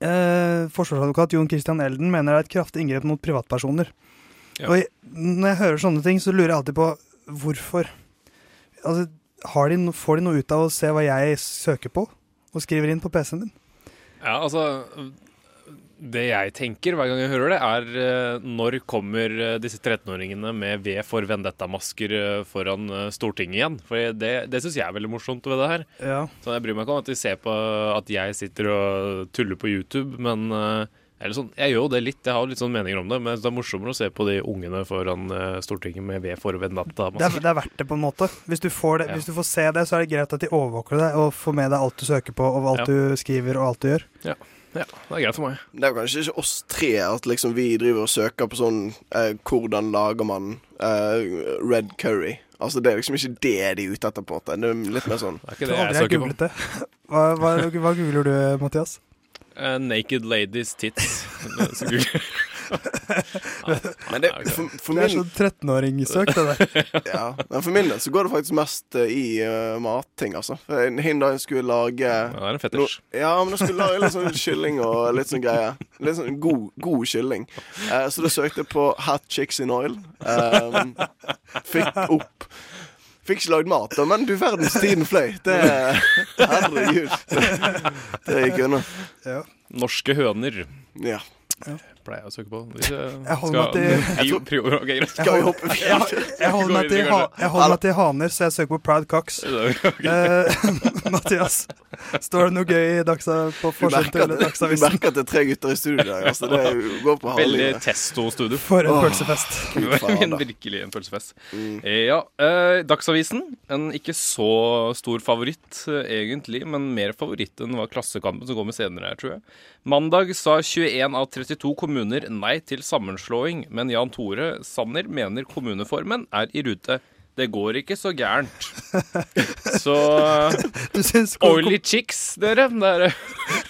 Eh, forsvarsadvokat Jon Christian Elden mener det er et kraftig inngrep mot privatpersoner. Ja. Og jeg, når jeg hører sånne ting, så lurer jeg alltid på hvorfor. Altså, har de får de noe ut av å se hva jeg søker på og skriver inn på PC-en din? Ja, altså Det jeg tenker hver gang jeg hører det, er eh, når kommer eh, disse 13-åringene med V for vendetta-masker eh, foran Stortinget igjen? For det, det syns jeg er veldig morsomt ved det her. Ja. Så jeg bryr meg ikke om at de ser på at jeg sitter og tuller på YouTube, men eller sånn, jeg gjør jo det litt, jeg har litt sånn meninger om det, men det er morsommere å se på de ungene foran eh, Stortinget med V for Det natta vendetta-masker. det er verdt det, på en måte. Hvis du, får det, Ja. hvis du får se det, så er det greit at de overvåker deg og får med deg alt du søker på, og alt Ja. du skriver, og alt du gjør. Ja. ja, det er greit for meg. Det er jo kanskje ikke oss tre at liksom vi driver og søker på sånn eh, Hvordan lager man eh, red curry? Altså Det er liksom ikke det de er ute etter, på en måte. Det er litt mer sånn Det er ikke det jeg jeg søker på. det. Hva, hva, hva googler du, Mathias? Eh, naked ladies tits. Så Men det, for, for Det er sånn 13-åringssøk, det der. ja, men for min del så går det faktisk mest eh, i uh, matting, altså. For en hin da jeg skulle lage Ja, det er en fetisj. No, ja, men jeg skulle lage litt sånn kylling og litt sånn greie. Litt sånn god, god kylling. Uh, så da søkte jeg på Hat Chicks in Oil. Um, fikk opp Fikk ikke lagd mat, da, men du verdens tiden fløy. Det Herregud. Det, det gikk unna. Ja. Norske høner. Ja. Pleier jeg å søke på. Hvis jeg, Jeg holder meg til- Jeg holder meg til, ha, jeg holder meg til haner, så jeg søker på Proud Cox. Eh, Mathias, står det noe gøy i dagsa, på Du forsiden merker, til at, du merker at det er tre gutter i studio i dag. Altså, det går på Veldig testo-studio. For en pølsefest. Virkelig en pølsefest. Eh, Ja, eh, Dagsavisen. En ikke så stor favoritt, eh, egentlig, men mer favoritt enn hva Klassekampen som kommer senere her, tror jeg. Mandag sa 21 av 32 kommuner nei til sammenslåing, men Jan Tore Sanner mener kommuneformen er i rute. Det går ikke så gærent. Så Oily chicks, dere. Er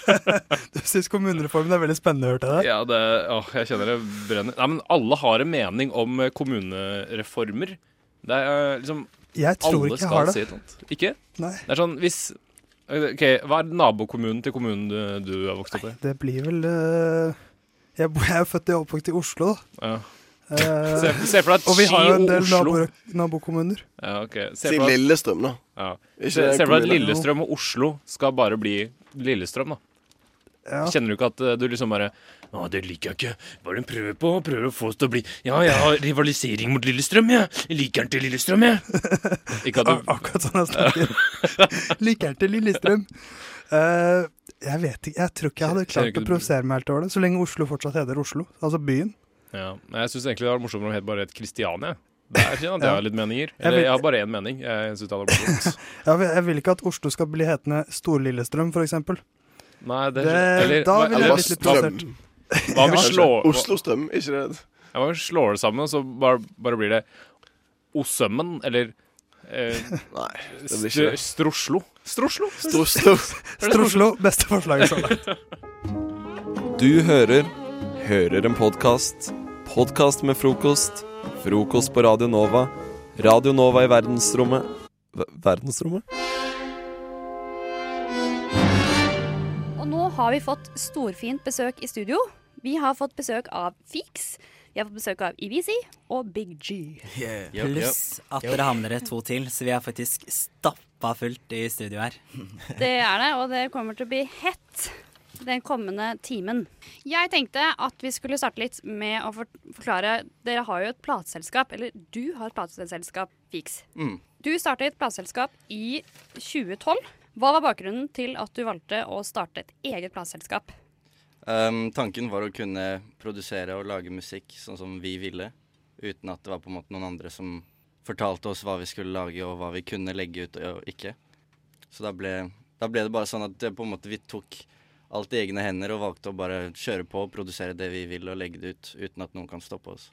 Du syns kommunereformen er veldig spennende, hørte jeg det? Ja, det, å, jeg kjenner det brenner. Nei, men alle har en mening om eh, kommunereformer. Det er eh, liksom Jeg tror alle ikke jeg har det. si. Ikke? Nei. Det er sånn hvis Ok, Hva er nabokommunen til kommunen du, du har vokst opp i? Det blir vel eh, jeg, jeg er født og oppvokst i Oslo, da. Ja. Eh, Se- se for deg at og vi har jo en del Oslo- nabo, nabokommuner. Ja, okay. Se Si for deg Lillestrøm, da. Ja. Ikke Se, se for deg at. Lillestrøm og Oslo skal bare bli Lillestrøm, da. Ja. Kjenner du ikke at eh, du liksom bare Å, det liker jeg ikke. Bare prøver på. Prøv å få oss til å bli Ja, jeg har rivalisering mot Lillestrøm, jeg. Jeg liker den til Lillestrøm, jeg. Ikke at du akkurat sånn jeg snakker. Liker den til Lillestrøm. Eh, jeg vet ikke, jeg tror ikke jeg hadde klart å provosere meg helt over det, så lenge Oslo fortsatt heter Oslo. Altså byen. Ja, jeg syns egentlig det var morsomt om det het bare het Kristiania. Der kjenner jeg at jeg har litt meninger. Jeg Eller jeg har bare én mening. Jeg synes det hadde vært. Jeg vil, jeg vil ikke at Oslo skal bli hetende Stor-Lillestrøm, for eksempel. Nei, det, Det- eller, da ville jeg blitt litt provosert. Hva om vi slår Oslo-strøm, ikke det? Ja, hva om vi slår det sammen, så bare, bare blir det Osømmen, eller eh, Nei, det blir ikke det. Stroslo. Stroslo? Stroslo. Stroslo, beste forslaget så langt. Du hører Hører en podkast. Podkast med frokost. Frokost på Radio Nova. Radio Nova i verdensrommet Ver- Verdensrommet? Og nå har vi fått storfint besøk i studio. Vi har fått besøk av Fix. Vi har fått besøk av EBC og Big G. Pluss at dere har med dere to til, så vi er faktisk stappa fullt i studio her. Det er det, og det kommer til å bli hett den kommende timen. Jeg tenkte at vi skulle starte litt med å forklare Dere har jo et plateselskap, eller du har et plateselskap, Fix. Mm. Du startet et plateselskap i 2012. Hva var bakgrunnen til at du valgte å starte et eget plateselskap? Um, tanken var å kunne produsere og lage musikk sånn som vi ville, uten at det var på en måte noen andre som fortalte oss hva vi skulle lage og hva vi kunne legge ut og ikke. Så da ble, da ble det bare sånn at det, på en måte vi tok alt i egne hender og valgte å bare kjøre på og produsere det vi vil og legge det ut uten at noen kan stoppe oss.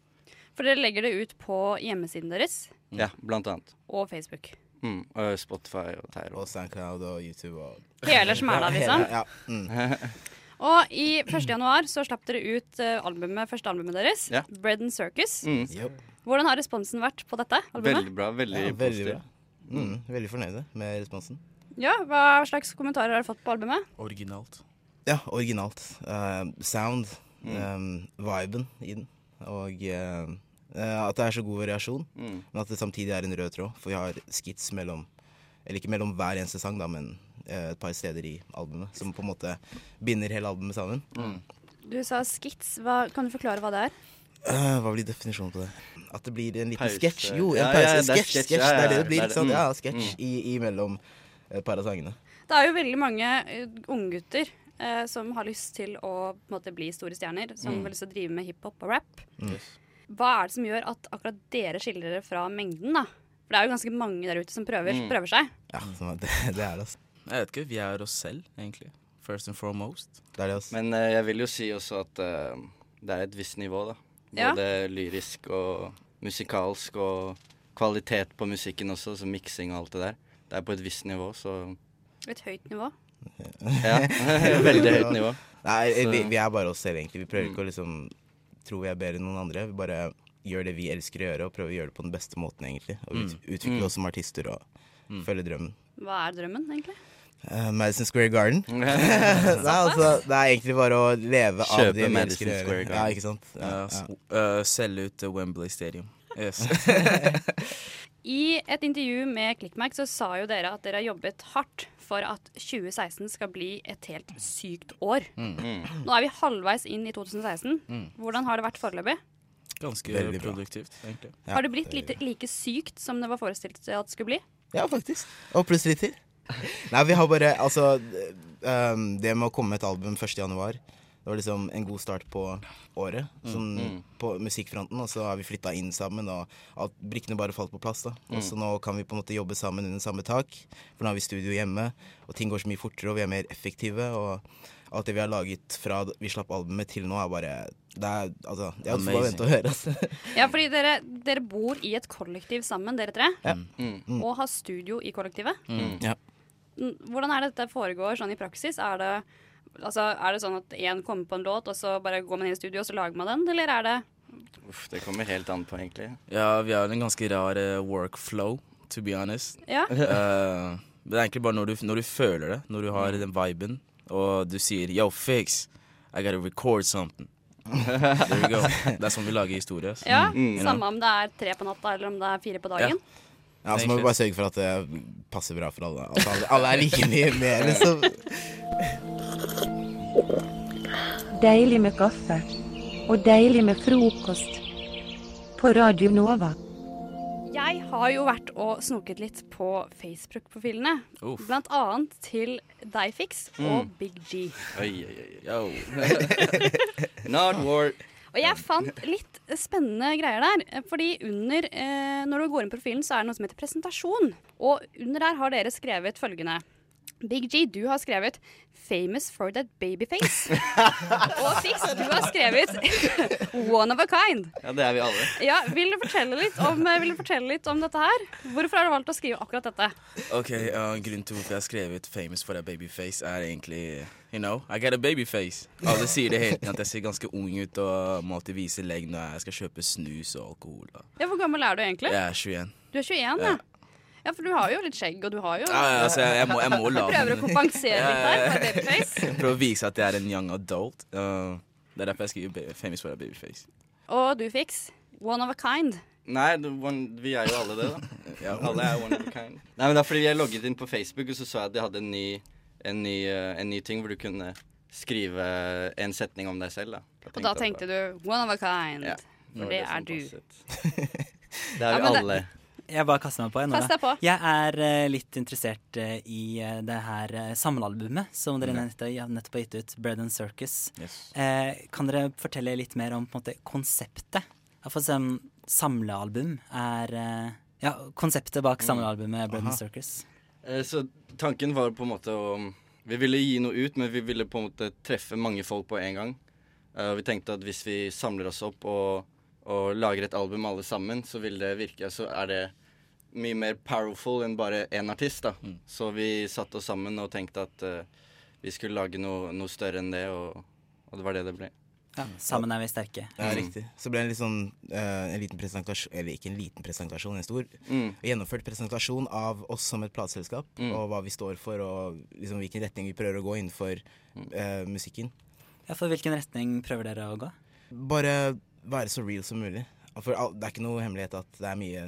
For dere legger det ut på hjemmesiden deres Ja, blant annet. og Facebook. Mm, og Spotify og Teiro. Og SoundCloud og YouTube og Hele smæla, liksom? Ja. Mm. Og i 1. januar så slapp dere ut eh, albumet, første albumet deres, Ja. Bread and Circus. Mm. Hvordan har responsen vært på dette albumet? Veldig bra. Veldig Ja, veldig positiv. bra. Mm, veldig fornøyde med responsen. Ja, Hva slags kommentarer har du fått på albumet? Originalt. Ja, originalt. Uh, sound, Mm. Um, viben i den, og uh, eh, at det er så god variasjon, Mm. men at det samtidig er en rød tråd. For vi har skits mellom Eller ikke mellom hver eneste sang, da, men et par steder i albumet som på en måte binder hele albumet sammen. Du sa skits. Hva, kan du forklare hva det er? Uh, hva blir definisjonen på det? At det blir en liten sketsj. Jo, en Ja, pause. ja, sketsj, sketsj. Ja, ja, Det er det det blir. det ikke sant? Ja, Mm. sketsj i, imellom et par av sangene. Det er jo veldig mange unggutter eh, som har lyst til å på en måte, bli store stjerner. Som Mm. har lyst til å drive med hiphop og rap. Mm. Hva er det som gjør at akkurat dere skiller dere fra mengden, da? For det er jo ganske mange der ute som prøver, Mm. prøver seg. Ja, det, det er det, altså. Jeg vet ikke. Vi er oss selv, egentlig. First and foremost. Det er det, altså. Men eh, jeg vil jo si også at eh, det er et visst nivå, da. Ja. Både lyrisk og musikalsk, og kvalitet på musikken også, så miksing og alt det der. Det er på et visst nivå, så Et høyt nivå. Ja. Veldig høyt nivå. Nei, vi, vi er bare oss selv, egentlig. Vi prøver Mm. ikke å liksom tro vi er bedre enn noen andre. Vi bare gjør det vi elsker å gjøre, og prøver å gjøre det på den beste måten, egentlig. Og ut, Mm. utvikle Mm. oss som artister og følge drømmen. Hva er drømmen, egentlig? Uh, Madison Square Garden. Nei, altså, det er egentlig bare å leve av Kjøpe det vi Madison Square. Garden. Ja, ikke sant? Ja, Ja, ja. eh, selge ut Wembley Stadium. Yes. I et intervju med Clickmac så sa jo dere at dere har jobbet hardt for at 2016 skal bli et helt sykt år. Mm. Nå er vi halvveis inn i 2016. Mm. Hvordan har det vært foreløpig? Ganske Veldig bra. produktivt, egentlig. har det blitt det... like sykt som det var forestilt at det skulle bli? Ja, faktisk. Og pluss litt til. Nei, vi har bare Altså, um, det med å komme med et album 1. januar, det var liksom en god start på året. Sånn Mm. på musikkfronten. Og så har vi flytta inn sammen, og alt, brikkene bare falt på plass. da Og så nå kan vi på en måte jobbe sammen under samme tak, for nå har vi studio hjemme, og ting går så mye fortere, og vi er mer effektive. Og alt det vi har laget fra vi slapp albumet til nå, er bare Det er altså Jeg hadde bare vente å høre, altså. Ja, fordi dere, dere bor i et kollektiv sammen, dere tre. Ja. Mm. Og har studio i kollektivet. Mm. Ja. Mm, Hvordan er det dette foregår sånn i praksis? Er det, altså, er det sånn at én kommer på en låt, og så bare går man inn i studio og så lager man den, eller er det Uff, det kommer helt an på, egentlig. Ja, vi har en ganske rar uh, workflow, to be honest. Ja. uh, det er egentlig bare når du, når du føler det, når du har den viben, og du sier yo, fix, I gotta record something. There we go. Det er sånn vi lager historie. så- Ja, you know. Samme om det er tre på natta eller om det er fire på dagen. Ja, så må vi bare sørge for at det passer bra for alle. Altså, alle, alle er like mye med, liksom. Deilig med kaffe. Og deilig med frokost. På Radio Nova. Jeg har jo vært og snoket litt på Facebook-profilene. Blant annet til Difix og Mm. Big G. Oi, oi, oi. Not war. Og jeg fant litt spennende greier der. Fordi under, eh, når du går inn på profilen, så er det noe som heter presentasjon. Og under der har dere skrevet følgende. Big G, du har skrevet 'Famous for that babyface'. og Fix, du har skrevet 'One of a kind'. Ja, det er vi alle. Ja, vil du om, eh, vil du fortelle litt om dette her? Hvorfor har du valgt å skrive akkurat dette? Ok, uh, Grunnen til hvorfor jeg har skrevet 'famous for that babyface', er egentlig You know, I got a babyface. Alle sier det hele tiden at jeg ser ganske ung ut og må alltid vise legg når jeg skal kjøpe snus og alkohol. Og. Ja, Hvor gammel er du egentlig? Jeg er 21. Du er 21, ja. Ja, for du har jo litt skjegg, og du har jo Ja, ja, altså, jeg, jeg, må, jeg må la prøver å kompensere Ja, litt der ja, for babyface. Prøver å vise at jeg er en young adult. Uh, det er derfor jeg skriver 'famous for a babyface'. Og du, Fix. One of a kind. Nei, one, vi er jo alle det, da. Ja. Alle er one of a kind. Nei, men det er fordi jeg logget inn på Facebook, og så så jeg at de hadde en ny, en ny, eh, en ny ting hvor du kunne skrive en setning om deg selv. Da. Og da tenkte du one of a kind. Ja, For det det er du. Det er Ja, alle. det-. Jeg bare kaster meg på. jeg på. Jeg er uh, litt interessert uh, i uh, det her uh, samlealbumet som dere Ok. nettopp, ja, nettopp har gitt ut, Bread and Circus. Yes. Eh, kan dere fortelle litt mer om på en måte, konseptet? For sånn, samlealbum er Ja, konseptet bak Mm. samlealbumet Bread Aha. and Circus. Eh, Så tanken var på en måte å Vi ville gi noe ut, men vi ville på en måte treffe mange folk på en gang. Eh, vi tenkte at hvis vi samler oss opp og, og lager et album alle sammen, så vil det virke Så er det mye mer powerful enn bare én artist. da. Mm. Så vi satte oss sammen og tenkte at uh, vi skulle lage noe, noe større enn det, og, og det var det det ble. Ja, sammen er vi sterke. Ja, riktig. Så ble det en, litt sånn, uh, en liten presentasjon Eller ikke en liten presentasjon, en stor Mm. gjennomført presentasjon av oss som et plateselskap, Mm. og hva vi står for, og liksom hvilken retning vi prøver å gå innenfor uh, musikken. Ja, For hvilken retning prøver dere å gå? Bare være så real som mulig. For det er ikke noe hemmelighet at det er mye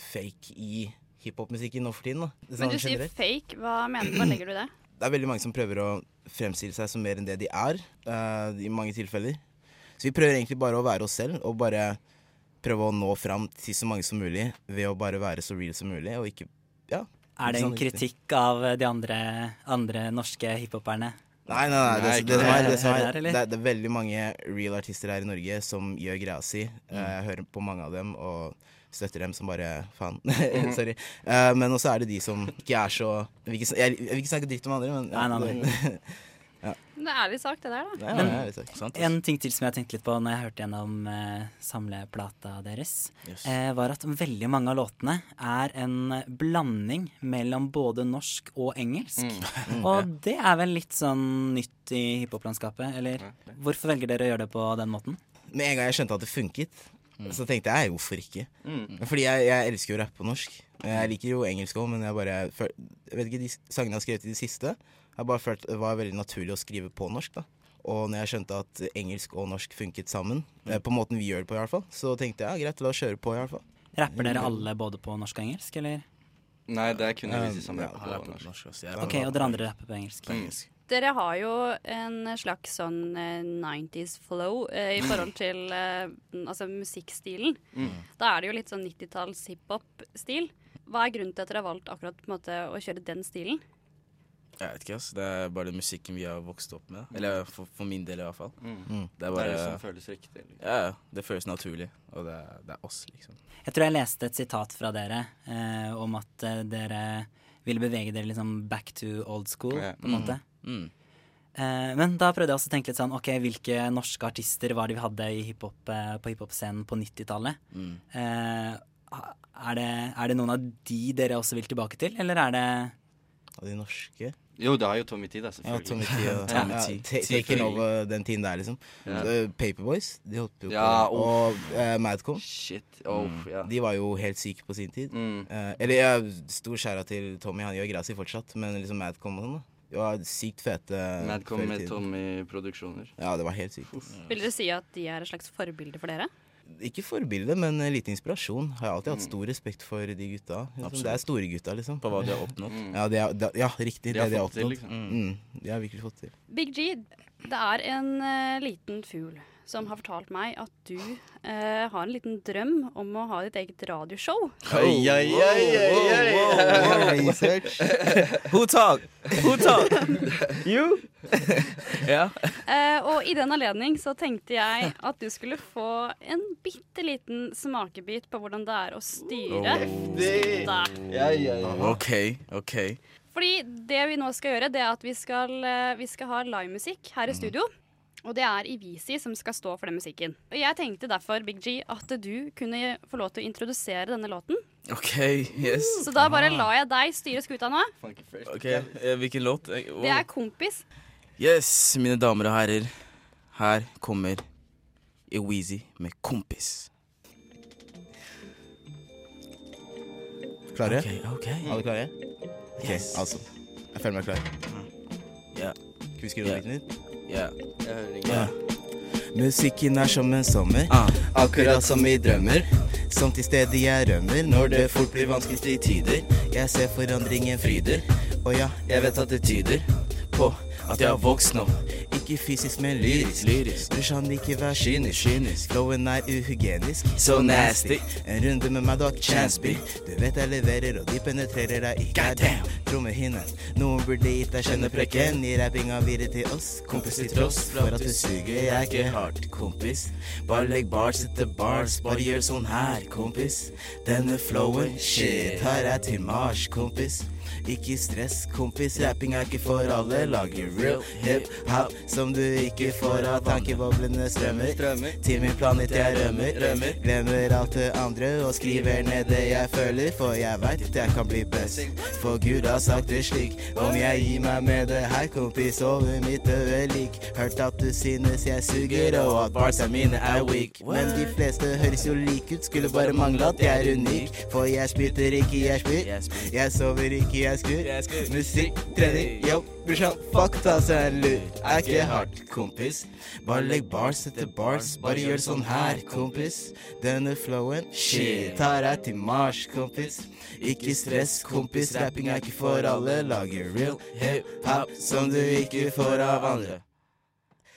fake i hiphop-musikken nå for tiden. Da. Det er Men sånn du sier fake. Hva, mener, hva legger du i det? Det er veldig mange som prøver å fremstille seg som mer enn det de er, uh, i mange tilfeller. Så vi prøver egentlig bare å være oss selv, og bare prøve å nå fram til så mange som mulig ved å bare være så real som mulig, og ikke Ja. Er det en sånn kritikk av de andre, andre norske hiphoperne? Nei, nei, nei. Det, det, det, det, som er, det, er, det veldig mange real artister her i Norge som gjør greia si. Eh, Jeg hører på mange av dem og støtter dem som bare faen. Mhm. Sorry. Eh, men også er det de som ikke er så jeg vil ikke snakke dritt om andre, men Nei, nei, nei. det- er ærlig sagt, det der, da. Ja, Men det er sant, altså. en ting til som jeg tenkte litt på når jeg hørte gjennom eh, samleplata deres, Yes. eh, var at veldig mange av låtene er en blanding mellom både norsk og engelsk. Mm. Og det er vel litt sånn nytt i hiphop-landskapet, eller? Hvorfor velger dere å gjøre det på den måten? Med en gang jeg skjønte at det funket, så tenkte jeg hvorfor ikke. Mm. Fordi jeg, jeg elsker jo å rappe på norsk. Jeg liker jo engelsk òg, men jeg bare Jeg vet ikke, de sangene jeg har skrevet i det siste, har bare følt det var veldig naturlig å skrive på norsk. da Og når jeg skjønte at engelsk og norsk funket sammen, mm. på måten vi gjør det på, i hvert fall så tenkte jeg ja, greit, la oss kjøre på, i hvert fall. Rapper dere alle både på norsk og engelsk, eller? Nei, det er kun vi som rapper jeg på norsk. norsk, Ok, og dere andre rapper på engelsk. På engelsk. Dere har jo en slags sånn eh, 90s flow eh, i forhold til eh, altså musikkstilen. Mm. Da er det jo litt sånn 90-talls hiphop-stil. Hva er grunnen til at dere har valgt akkurat på en måte, å kjøre den stilen? Jeg vet ikke, ass. Det er bare den musikken vi har vokst opp med. Eller for, for min del, i hvert fall. Mm. Det er Det er det som føles riktig, liksom. Ja. Det føles naturlig. Og det er, det er oss, liksom. Jeg tror jeg leste et sitat fra dere eh, om at eh, dere ville bevege dere liksom back to old school, Ja. på en måte. Mm. Eh, men da prøvde jeg også å tenke litt sånn Ok, hvilke norske artister var det vi hadde i hiphop, eh, på hiphop-scenen på 90-tallet? Mm. Eh, er, det, er det noen av de dere også vil tilbake til, eller er det av de norske Jo, det har jo Tommy T, da, Ja, selvfølgelig. Tommy T. ja. Tommy ja, T. taken over den tiden der, liksom. Ja. Uh, Paperboys, de holdt på. Ja, oh. Og uh, Madcom. Shit, oh, ja. De var jo helt syke på sin tid. Mm. Uh, eller ja, stor skjæra til Tommy, han gjør greia si fortsatt, men liksom Madcom og sånn, da. De var sykt fete. Madcom med. Tommy Produksjoner. Ja, det var helt sykt. Vil dere si at de er et slags forbilde for dere? Ikke forbilde, men lite inspirasjon. Har jeg alltid hatt Mm. stor respekt for de gutta. Liksom. Det er store gutta, liksom. På hva de har oppnådd. Mm. Ja, de har, de, ja riktig. De det har de har fått til, liksom. Mm, de har virkelig fått til. Big G, det er en uh, liten fugl som har fortalt meg at du eh, har en liten drøm om å ha ditt eget radioshow. Oi, oi, oi. Research. Who talk? Who talk? you? yeah. Eh, og i den anledning så tenkte jeg at du skulle få en bitte liten smakebit på hvordan det er å styre gutta. OK, OK. Fordi det vi nå skal gjøre, det er at vi skal, eh, vi skal ha livemusikk her i studio. Og det er Ivisi som skal stå for den musikken. Og jeg tenkte derfor, Big G, at du kunne få lov til å introdusere denne låten. OK, yes. Så da bare lar jeg deg styre skuta nå. Ok, eh, Hvilken låt? Eh, Det er Kompis. Yes, mine damer og herrer. Her kommer Eweezy med 'Kompis'. Klare? Ok, ok. Alle klare? Ok, Yes. altså. Jeg føler meg klar. Ja. Skal vi skrive Ja. litt? Ja. Jeg Yeah. Musikken er som en sommer, Ah. akkurat som i drømmer. Som til stedet jeg rømmer når det fort blir vanskeligste i tider. Jeg ser forandringen fryder, og ja, jeg vet at det tyder på at jeg har vokst nå. Ikke fysisk, men lyrisk. Lyrisk. Du kan ikke være kynisk. Kynisk. Flowen er uhygienisk. So nasty. En runde med meg, du har ikke chance, B. Du vet jeg leverer, og de penetrerer deg i Goddamn. trommehinne. Noen burde gitt deg kjenneprekken. Gi rappinga videre til oss, kompis til tross for at du suger. Jeg er ikke hardt, kompis. Bare legg bars etter bars, bare gjør sånn her, kompis. Denne flowen, shit, her er til Mars, kompis. Ikke stress, kompis, rapping er ikke for alle. Lager real hip-hop som du ikke får av. Tankeboblene strømmer til min planet jeg rømmer. Glemmer alt det andre og skriver ned det jeg føler, for jeg veit at jeg kan bli best. For Gud har sagt det slik, om jeg gir meg med det her, kompis, over mitt øyelik. Hørt at du synes jeg suger, og at barsa mine er weak. Men de fleste høres jo like ut, skulle bare mangle at jeg er unik. For jeg spytter ikke, jeg spyr. Jeg sover ikke, jeg skur. Musikk, trening, yo, brorsan, fuck ta seg en lur. Er ikke hardt, kompis. Bare legg bars etter bars, bare gjør sånn her, kompis. Denne flowen, shit, tar deg til Mars, kompis. Ikke stress, kompis, rapping er ikke for alle. Lager real hip-hop som du ikke får av andre.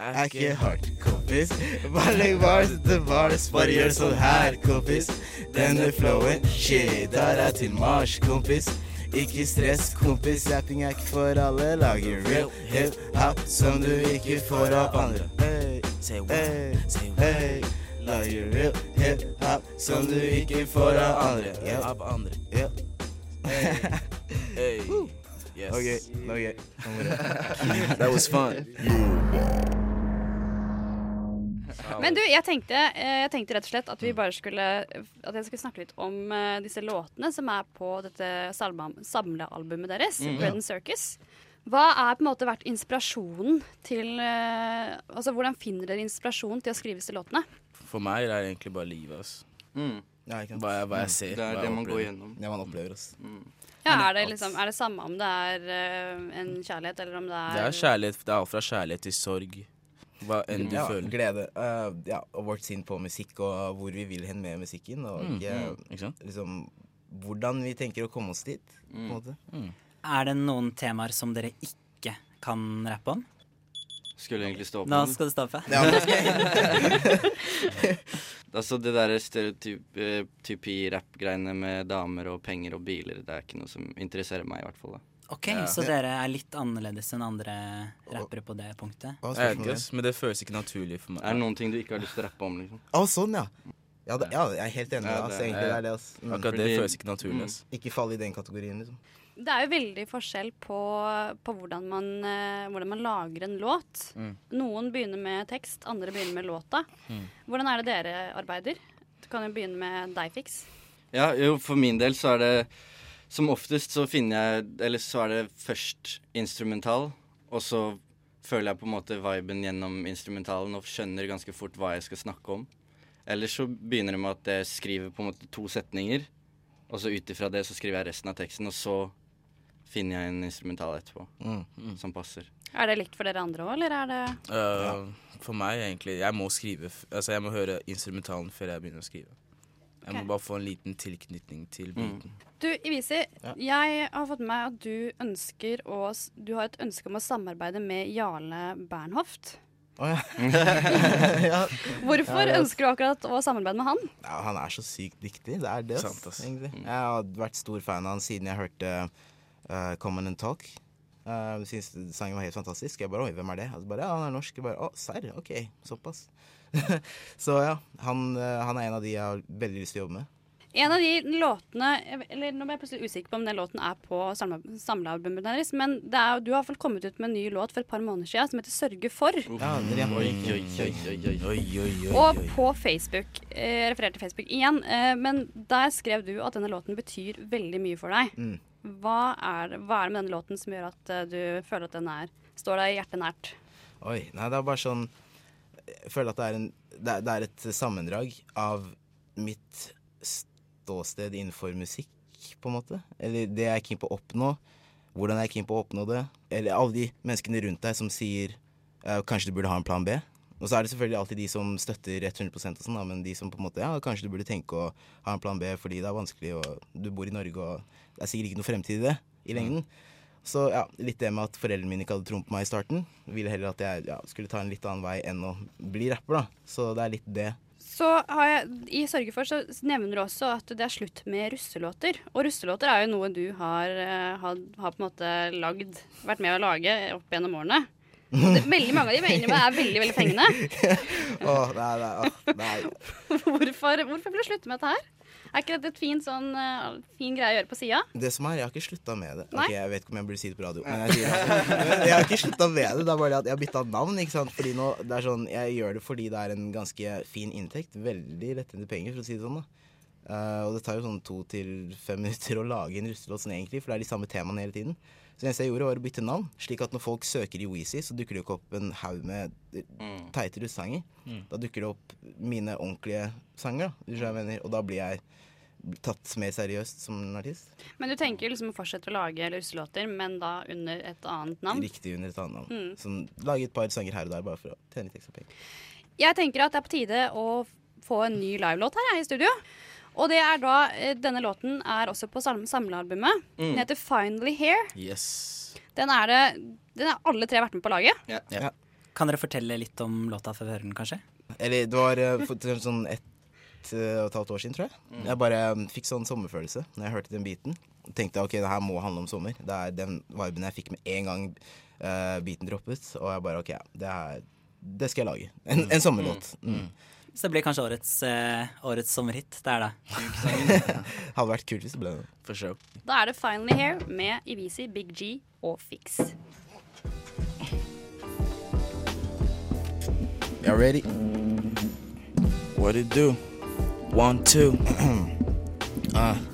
Er ikke hardt, kompis. Bare legg bars etter bars, bare gjør sånn her, kompis. Denne flowen, shit, tar deg til Mars, kompis. Ikke stress, kompis, rapping er ikke for alle. Lager real hip-hop som du ikke får opp andre. Hey, hey, hey. Lager real hip-hop som du ikke får av andre. Yeah. Av andre. Hey, Hey. Yes. Okay, okay. That was fun. Men du, jeg tenkte, eh, jeg tenkte rett og slett at vi bare skulle At jeg skulle snakke litt om eh, disse låtene som er på dette samlealbumet deres, mm, Bread and Circus. Hva er på en måte vært inspirasjonen til eh, Altså, hvordan finner dere inspirasjon til å skrive disse låtene? For meg er det egentlig bare livet, ass. Ja. Hva jeg, hva jeg ser. Det er hva det man man går gjennom. Det man opplever, ass. Ja, er det, liksom, er det samme om det er uh, en kjærlighet, eller om det er Det er kjærlighet. Det er alt fra kjærlighet til sorg. Hva enn du ja, føler. Glede. Uh, ja, og vårt sinn på musikk, og hvor vi vil hen med musikken. Og Mm, eh, mm, liksom hvordan vi tenker å komme oss dit. På en Mm. Er det noen temaer som dere ikke kan rappe om? Skulle egentlig stå på Nå skal du stå på. Ja, Altså det der stereotypi-rapp-greiene med damer og penger og biler, det er ikke noe som interesserer meg, i hvert fall. da. Ok, så dere er litt annerledes enn andre rappere på det punktet? Jeg vet ikke, men det føles ikke naturlig for meg. Er det noen ting du ikke har lyst til å rappe om, liksom? Å, sånn, ja. Ja, det, ja, jeg er helt enig. Ja, det, det- Egentlig det er det. altså. Mm. Akkurat det føles ikke naturlig, Mm. Ikke fall i den kategorien, liksom. Det er jo veldig forskjell på, på hvordan, man, eh, hvordan man lager en låt. Mm. Noen begynner med tekst, andre begynner med låta. Mm. Hvordan er det dere arbeider? Du kan jo begynne med deg, Fiks. Ja, jo, for min del så er det Som oftest så finner jeg Eller så er det først instrumental, og så føler jeg på en måte viben gjennom instrumentalen og skjønner ganske fort hva jeg skal snakke om. Eller så begynner det med at jeg skriver på en måte to setninger, og så ut ifra det så skriver jeg resten av teksten, og så finner jeg en instrumental etterpå Mm. som passer. Er det likt for dere andre òg, eller er det Uh, For meg, egentlig Jeg må skrive Altså, jeg må høre instrumentalen før jeg begynner å skrive. Jeg må bare få en liten tilknytning til beaten. Du, Ivisi, jeg har fått med meg at du ønsker å Du har et ønske om å samarbeide med Jarle Bernhoft. Å ja. ja. Hvorfor Ja, ønsker du akkurat å samarbeide med han? Ja, han er så sykt dyktig. Det er det, Sant, ass. egentlig. Jeg har vært stor fan av han siden jeg hørte uh, Common and Talk. Uh, synes sangen var helt fantastisk. Jeg bare Oi, hvem er det? Altså bare, ja, Han er norsk. Jeg bare Å, serr? OK. Såpass. så ja, han, eh, han er en av de jeg har veldig lyst til å jobbe med. En av de låtene Eller Nå ble jeg plutselig usikker på om den låten er på samle- samlealbumet deres, men det er, du har fall kommet ut med en ny låt for et par måneder siden som heter 'Sørge for'. Ja, det er- Oi, oi, oi, oi, oi. Og på Facebook, eh, jeg refererer til Facebook igjen, eh, men der skrev du at denne låten betyr veldig mye for deg. Mm. Hva, er, hva er det med denne låten som gjør at eh, du føler at den er, står deg hjertet nært? Oi. Nei, det er bare sånn Jeg føler at det er, en, det er, det er et sammendrag av mitt ståsted innenfor musikk, på en måte. Eller det jeg er keen på å oppnå. Hvordan jeg er keen på å oppnå det. Eller alle de menneskene rundt deg som sier eh, kanskje du burde ha en plan B. Og så er det selvfølgelig alltid de som støtter 100% og sånn, men de som på en måte Ja, kanskje du burde tenke å ha en plan B fordi det er vanskelig, og du bor i Norge, og det er sikkert ikke noe fremtid i det i lengden. Så ja, litt det med at foreldrene mine ikke hadde troen på meg i starten. Ville heller at jeg ja, skulle ta en litt annen vei enn å bli rapper, da. Så det er litt det. Så har jeg, I Sørge for så nevner du også at det er slutt med russelåter. Og russelåter er jo noe du har, eh, har, har på en måte lagd, vært med å lage opp gjennom årene. Det, veldig mange av de mener jeg er veldig veldig fengende. Åh, nei, nei, oh, nei. Hvorfor, hvorfor vil du slutte med dette her? Er ikke dette et fin, sånn, uh, fin greie å gjøre på sida? Det som er, Jeg har ikke slutta med det. Nei? Ok, Jeg vet ikke om jeg burde si det på radio, men jeg sier det. Jeg har ikke slutta med det. Det er bare det at jeg har bytta navn. ikke sant? Fordi nå, det er sånn, Jeg gjør det fordi det er en ganske fin inntekt. Veldig lettjente penger, for å si det sånn. da. Uh, og det tar jo sånn to til fem minutter å lage en russelåt sånn egentlig, for det er de samme temaene hele tiden. Så det eneste jeg gjorde, var å bytte navn, slik at når folk søker i Weezy, så dukker det ikke opp en haug med eh, teite russesanger. Mm. Da dukker det opp mine ordentlige sanger, da. Og da blir jeg tatt mer seriøst som en artist. Men du tenker liksom å fortsette å lage russelåter, men da under et annet navn? Riktig under et annet navn. Mm. Sånn, lage et par sanger her og der bare for å tjene litt ekstra penger. Jeg tenker at det er på tide å få en ny livelåt her jeg, i studio. Og det er da, eh, denne låten er også på sam- samlealbumet. Mm. Den heter 'Finally Here'. Yes. Den er det Den er alle tre vært med på laget. Ja. Kan dere fortelle litt om låta før vi hører den, kanskje? Eller det var eh, for sånn ett eh, og et halvt år siden, tror jeg. Mm. Jeg bare fikk sånn sommerfølelse når jeg hørte den biten. Tenkte ok, det her må handle om sommer. Det er den viben jeg fikk med en gang uh, beaten droppet. Og jeg bare ok, det, er, det skal jeg lage. En, en sommerlåt. Mm. Så det blir kanskje årets, uh, årets sommerhit. Det er det. Hadde vært kult hvis det ble det. For sure. Da er det 'Finally Here' med Ivisi, Big G og Fix. Y'all ready? What it do? One, two.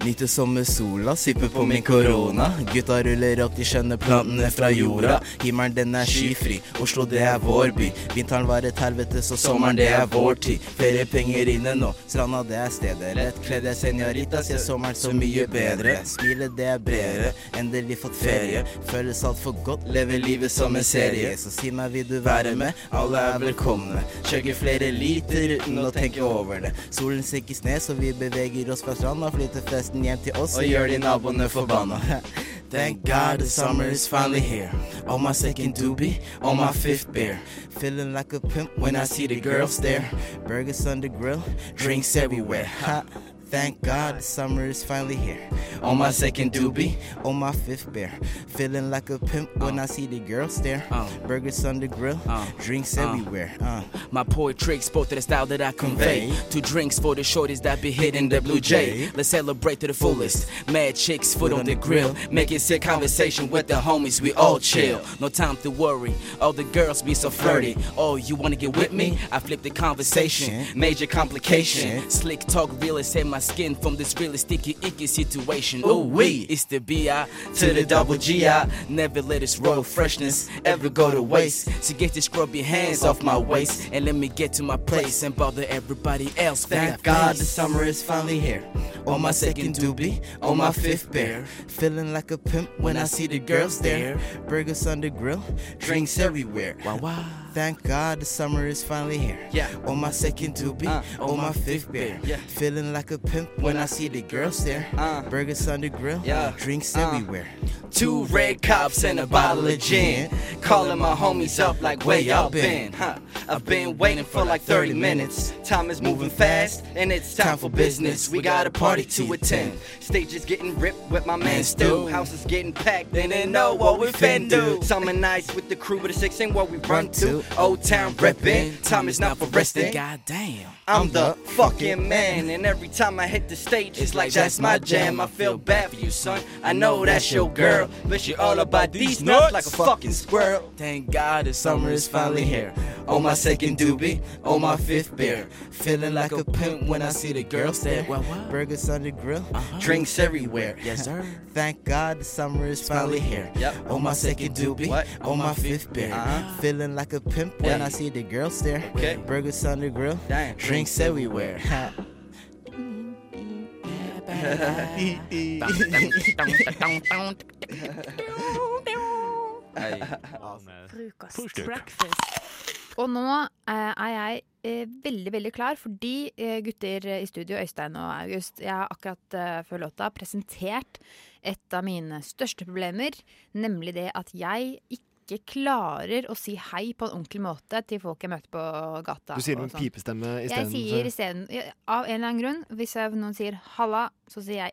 ah. Nyter sommersola, sipper på min korona. Gutta ruller opp de skjønne plantene fra jorda. Himmelen den er skyfri, Oslo det er vår by. Vinteren var et helvete, så sommeren det er vår tid. Flere penger inne nå, stranda det er stedet. Lettkledde senorita, ser sommeren så mye bedre. Smilet det er bredere, endelig fått ferie. Føles altfor godt, lever livet som en serie. Så si meg, vil du være med? Alle er velkomne. Kjøkker flere liter uten å tenke over det. Solen senkes ned, så vi beveger oss fra stranda. Flytter hjem til oss og gjør de naboene forbanna. Thank God the summer is finally here. On my second doobie, on my fifth beer. Feeling like a pimp when I see the girls there. Burgers on the grill, drinks everywhere. Ha. Thank God the summer is finally here. On my second doobie, on my fifth beer. Feeling like a pimp when I see the girls there. Burgers on the grill, drinks Uh. everywhere. Uh. My poetry exposed to the style that I convey. Two drinks for the shorties that be hitting the blue jay. Let's celebrate to the fullest. Mad chicks, foot on the grill. Making sick conversation with the homies, we all chill. No time to worry, all the girls be so flirty. Oh, you wanna get with me? I flip the conversation. Major complication. Slick talk really save my skin from this really sticky, icky situation. Ooh, wee. It's the B.I. to the double G.I. Never let this royal freshness ever go to waste. So get your scrubby hands off my waist and let me get to my place and bother everybody else. Thank God the summer is finally here. On my second doobie, on my fifth beer. Feeling like a pimp when I see the girls there. Burgers on the grill, drinks everywhere. Wow, wow. Thank God the summer is finally here. Yeah. On my second to doobie, on my fifth beer. Yeah. Feeling like a pimp when I see the girls there. Burgers on the grill, Yeah. drinks Uh. everywhere. Two red cops and a bottle of gin. Calling my homies up like where y'all been? Huh? I've been waiting for like 30 minutes. Time is moving fast and it's time for business. We got a party to attend. Stage is getting ripped with my man Stu. House is getting packed, and they know what we fin do. Summer nights with the crew with the six ain't what we run to. Old town reppin'. Time is not for resting. God damn. I'm the fucking man, and every time I hit the stage, it's like that's my jam. I feel bad for you, son. I know that's your girl, but you're all about these nuts like a fucking squirrel. Thank God the summer is finally here. On my second doobie, on my fifth beer. Feeling like a pimp when I see the girls there. Burgers on the grill, drinks everywhere. Yes, sir. Thank God the summer is finally here. Yep. On my second doobie, What? on my fifth beer. Uh-huh. Feeling like a pimp when Yeah. I see the girls there. Okay. Burgers on the grill, drinks everywhere. Frokost. Og nå eh, er jeg eh, veldig, veldig klar fordi eh, gutter i studio, Øystein og August, jeg har akkurat eh, før låta presentert et av mine største problemer, nemlig det at jeg ikke klarer å si hei på en ordentlig måte til folk jeg møter på gata. Du sier med pipestemme istedenfor? Jeg sier isteden Av en eller annen grunn, hvis noen sier 'halla', så sier jeg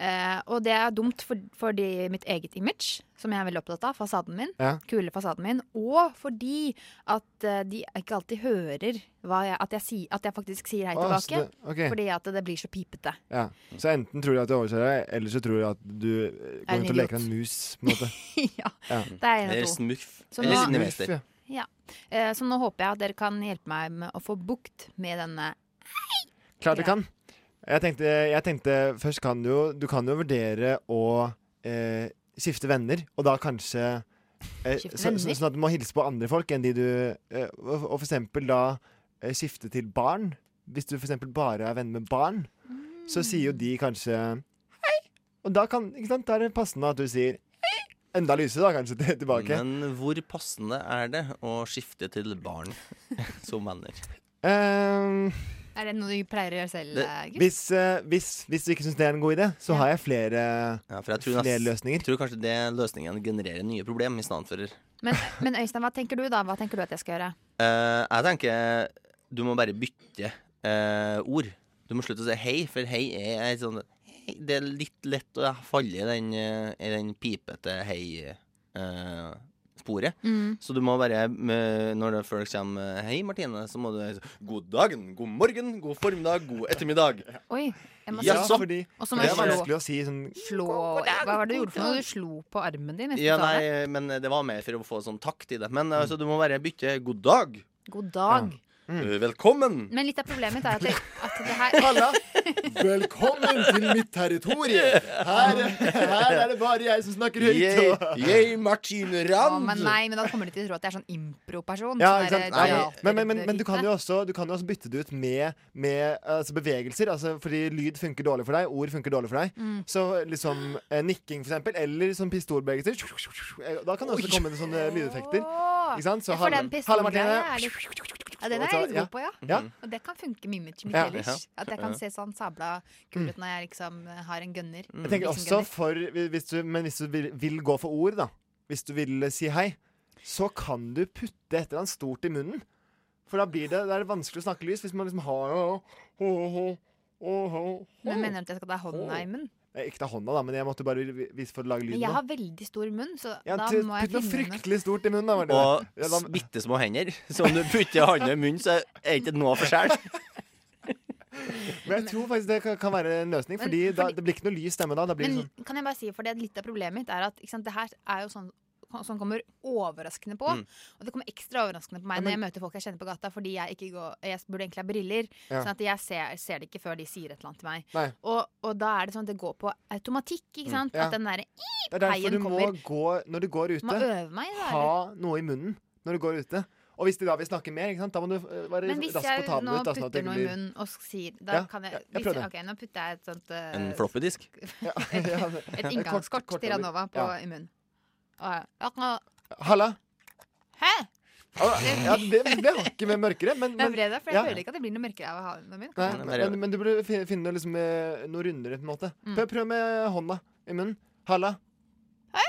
Eh, og det er dumt for, fordi mitt eget image, som jeg er veldig opptatt av, fasaden min, Ja. kule fasaden min, og fordi at uh, de ikke alltid hører hva jeg, at, jeg si, at jeg faktisk sier hei Å, tilbake. det- okay. Fordi at det blir så pipete. Ja. Så enten tror du at du overser deg, eller så tror du at du eh, går rundt og leker en mus. På en måte. ja. Ja. Det er en av to. Så Eller Sninnevester. ja. Ja. Eh, så nå håper jeg at dere kan hjelpe meg med å få bukt med denne Klart du kan. Jeg tenkte, jeg tenkte først kan du jo Du kan jo vurdere å eh, skifte venner, og da kanskje eh, Skifte så, så. Sånn at du må hilse på andre folk enn de du eh, Og for eksempel da eh, skifte til barn. Hvis du for eksempel bare er venner med barn, så sier jo de kanskje hei. Og da kan, ikke sant, da er det passende at du sier hei. Enda lysere, da, kanskje, tilbake. Men hvor passende er det å skifte til barn som venner? Ehm, Er det noe du pleier å gjøre selv, Det- eh, hvis, uh, hvis, hvis du ikke syns det er en god idé, så har jeg flere, Ja, for jeg tror, flere løsninger. tror kanskje det løsningen genererer nye problem i stedet for Men, men Øystein, hva tenker du da? Hva tenker du at jeg skal gjøre? Uh, jeg tenker du må bare bytte uh, ord. Du må slutte å si hei, for hei er et sånn hei, Det er litt lett å falle i den, i den pipete hei-sporet. Mm. Så du må bare, når det folk kommer 'Hei, Martine', så må du si 'God dagen, god morgen, god formiddag, god ettermiddag'. Oi, jeg må Ja, slå. så. fordi- Og det er vanskelig å si sånn slå Hva var det du gjorde for noe? Du slo på armen din? Ja, nei, men det var mer for å få sånn takt i det. Men altså, du må bare bytte 'god dag'. God dag. Eh, Velkommen. Men litt av problemet mitt er at det, at det her Halla! Velkommen til mitt territorium! Her, her er det bare jeg som snakker høyt. Jeg, og- Martin Rand. Å, men nei, men da kommer de til å tro at jeg er sånn impro-person. Ja, sånn teater- men, men, men, men du, kan jo også, du kan jo også bytte det ut med, med altså bevegelser. Altså, fordi lyd funker dårlig for deg, ord funker dårlig for deg. Mm. Så liksom eh, nikking, for eksempel, eller sånn pistolbevegelser. eh, Da kan det også komme sånne lydeffekter. Ikke sant? Så Ja, for den Halla, pistolgreia Martine. er litt Ja, den er jeg litt god på, ja. Ja. Og det kan funke mye med Ja. ellers. At jeg kan se sånn sabla kul ut når jeg liksom har en gunner. Jeg tenker også for hvis du, Men hvis du vil, vil gå for ord, da. Hvis du vil eh, si hei, så kan du putte et eller annet stort i munnen. For da blir det, det er vanskelig å snakke lys hvis man liksom har Men mener du at jeg skal ta hånda i munnen? Eh, Ikke ta hånda, da, men jeg måtte bare vise for å lage Men lyden. jeg har veldig stor munn, så Ja, da må jeg finne noe. fryktelig stort i munnen. Da. Og Ja, da- bitte små hender. Så om du putter hånda i munnen, så er det ikke noe forskjell. Men jeg tror faktisk det kan, kan være en løsning, Men fordi, da, det blir ikke noe lys stemme da. Da blir Men sånn kan jeg bare si, for det er litt av problemet mitt er at ikke sant, det her er jo sånn som kommer overraskende på. Mm. Og det kommer ekstra overraskende på meg Ja, når jeg møter folk jeg kjenner på gata, fordi jeg ikke går Jeg burde egentlig ha briller. Ja. Sånn at jeg ser, ser det ikke før de sier et eller annet til meg. Og, og da er det sånn at det går på automatikk, ikke Mm. sant? Ja. At den derre Det er derfor du må kommer. gå Når du går ute, Må øve meg, da, ha noe i munnen når du går ute. Og hvis de da vil snakke mer, ikke sant? da må du eh, være Men hvis rask jeg på å ta den nå ut. Da, sånn at det putter noe i munnen og sier Da Ja, kan jeg, ja, jeg hvis jeg. Ok, nå putter jeg et sånt uh, En floppedisk? et, et inngangskort kort til. Ranova på, Ja. i munnen. Og jeg- jeg kan- Halla! Hæ? Ja, det det har ikke med mørkere, men, Det er men for jeg ja. føler ikke at det blir noe mørkere av å ha den i munnen. Nei, men, men du burde finne liksom, eh, noe rundere, på en måte. Mm. Prøv, prøv med hånda i munnen. Halla. Nei,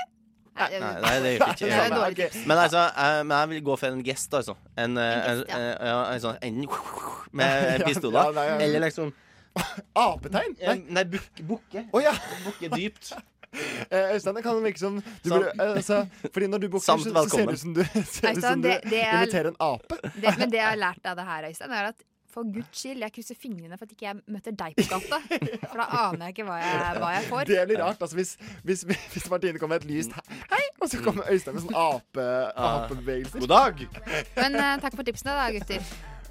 Nei, nei, det gjør Det ikke jeg. Men altså, jeg, men jeg vil gå for en gest, altså. En, eh, En en, gest, ja. eh, en sånn en, med pistoler, ja, ja. eller liksom Apetegn? Nei, bukke. ja. Bukke dypt. Eh, Øystein, det kan virke som du burde, eh, altså, Fordi når du bukker, så, så ser det ut som du, ser Øystein, som du det- det er- inviterer en ape. Det, men det jeg har lært av det her, Øystein, er at for guds skyld, jeg krysser fingrene for at ikke jeg møter deg på gata. For da aner jeg ikke hva jeg, hva jeg får. Det blir rart altså, hvis, hvis, hvis Martine kommer med et lyst hei, og så kommer Øystein med sånn ape, apebevegelser. God dag! Men uh, takk for tipsene, da, gutter.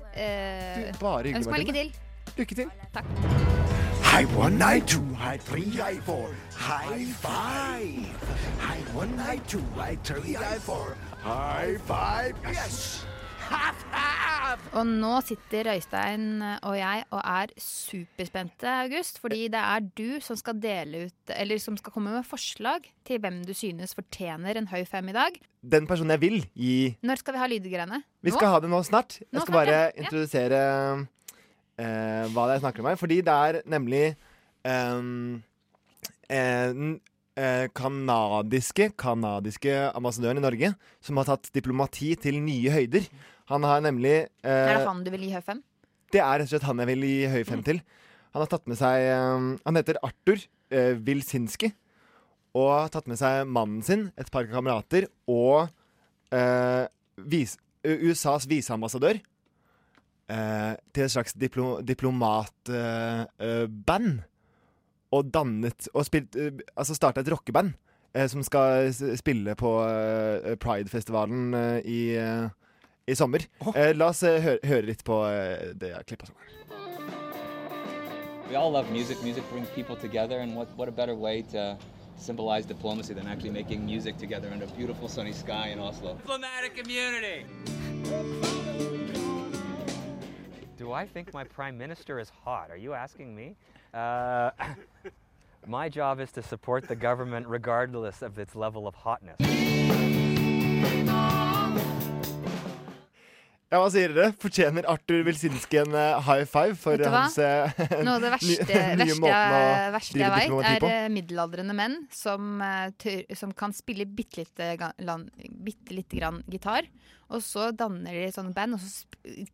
Uh, Du, bare hyggelig, Ønsk meg lykke til. Lykke til. Takk. High one, high two, high three, high four, high five. High one, high two, high three, high four, high five. Yes. Half, half. Og nå sitter Øystein og jeg og er superspente, August. Fordi det er du som skal dele ut Eller som skal komme med forslag til hvem du synes fortjener en høy fem i dag. Den personen jeg vil gi Når skal vi ha lydgreiene? Vi skal ha det nå snart. Nå Jeg skal snart, bare. Ja. introdusere eh, hva det er jeg snakker om her. Fordi det er nemlig den en eh, kanadiske, kanadiske ambassadøren i Norge som har tatt diplomati til nye høyder. Han har nemlig eh, Er det han du vil gi høy fem? Det er rett og slett han jeg vil gi høy fem til. Han har tatt med seg eh, Han heter Arthur eh, Wilsinski. Og har tatt med seg mannen sin, et par kamerater og eh, vis, USAs viseambassadør eh, til et slags diplo, diplomatband. Eh, band. og dannet Og spilt eh, Altså starta et rockeband eh, som skal spille på eh, Pride-festivalen eh, i, eh, i sommer. Eh, la oss eh, høre, høre litt på eh, det klippet klippa sammen. We all love music. Music brings people together, and what, what a better way to symbolize diplomacy than actually making music together under a beautiful sunny sky in Oslo. Diplomatic immunity. I think my prime minister is hot? Are you asking me? Uh, my job is to support the government regardless of its level of hotness. Ja, Hva sier dere? Fortjener Arthur Wilsinski en eh, high five for hans eh, Noe av det verste, nye, nye verste, verste jeg vet, er eh, middelaldrende menn som, som kan spille bitte lite, bitte lite grann gitar. Og så danner de sånne band, og så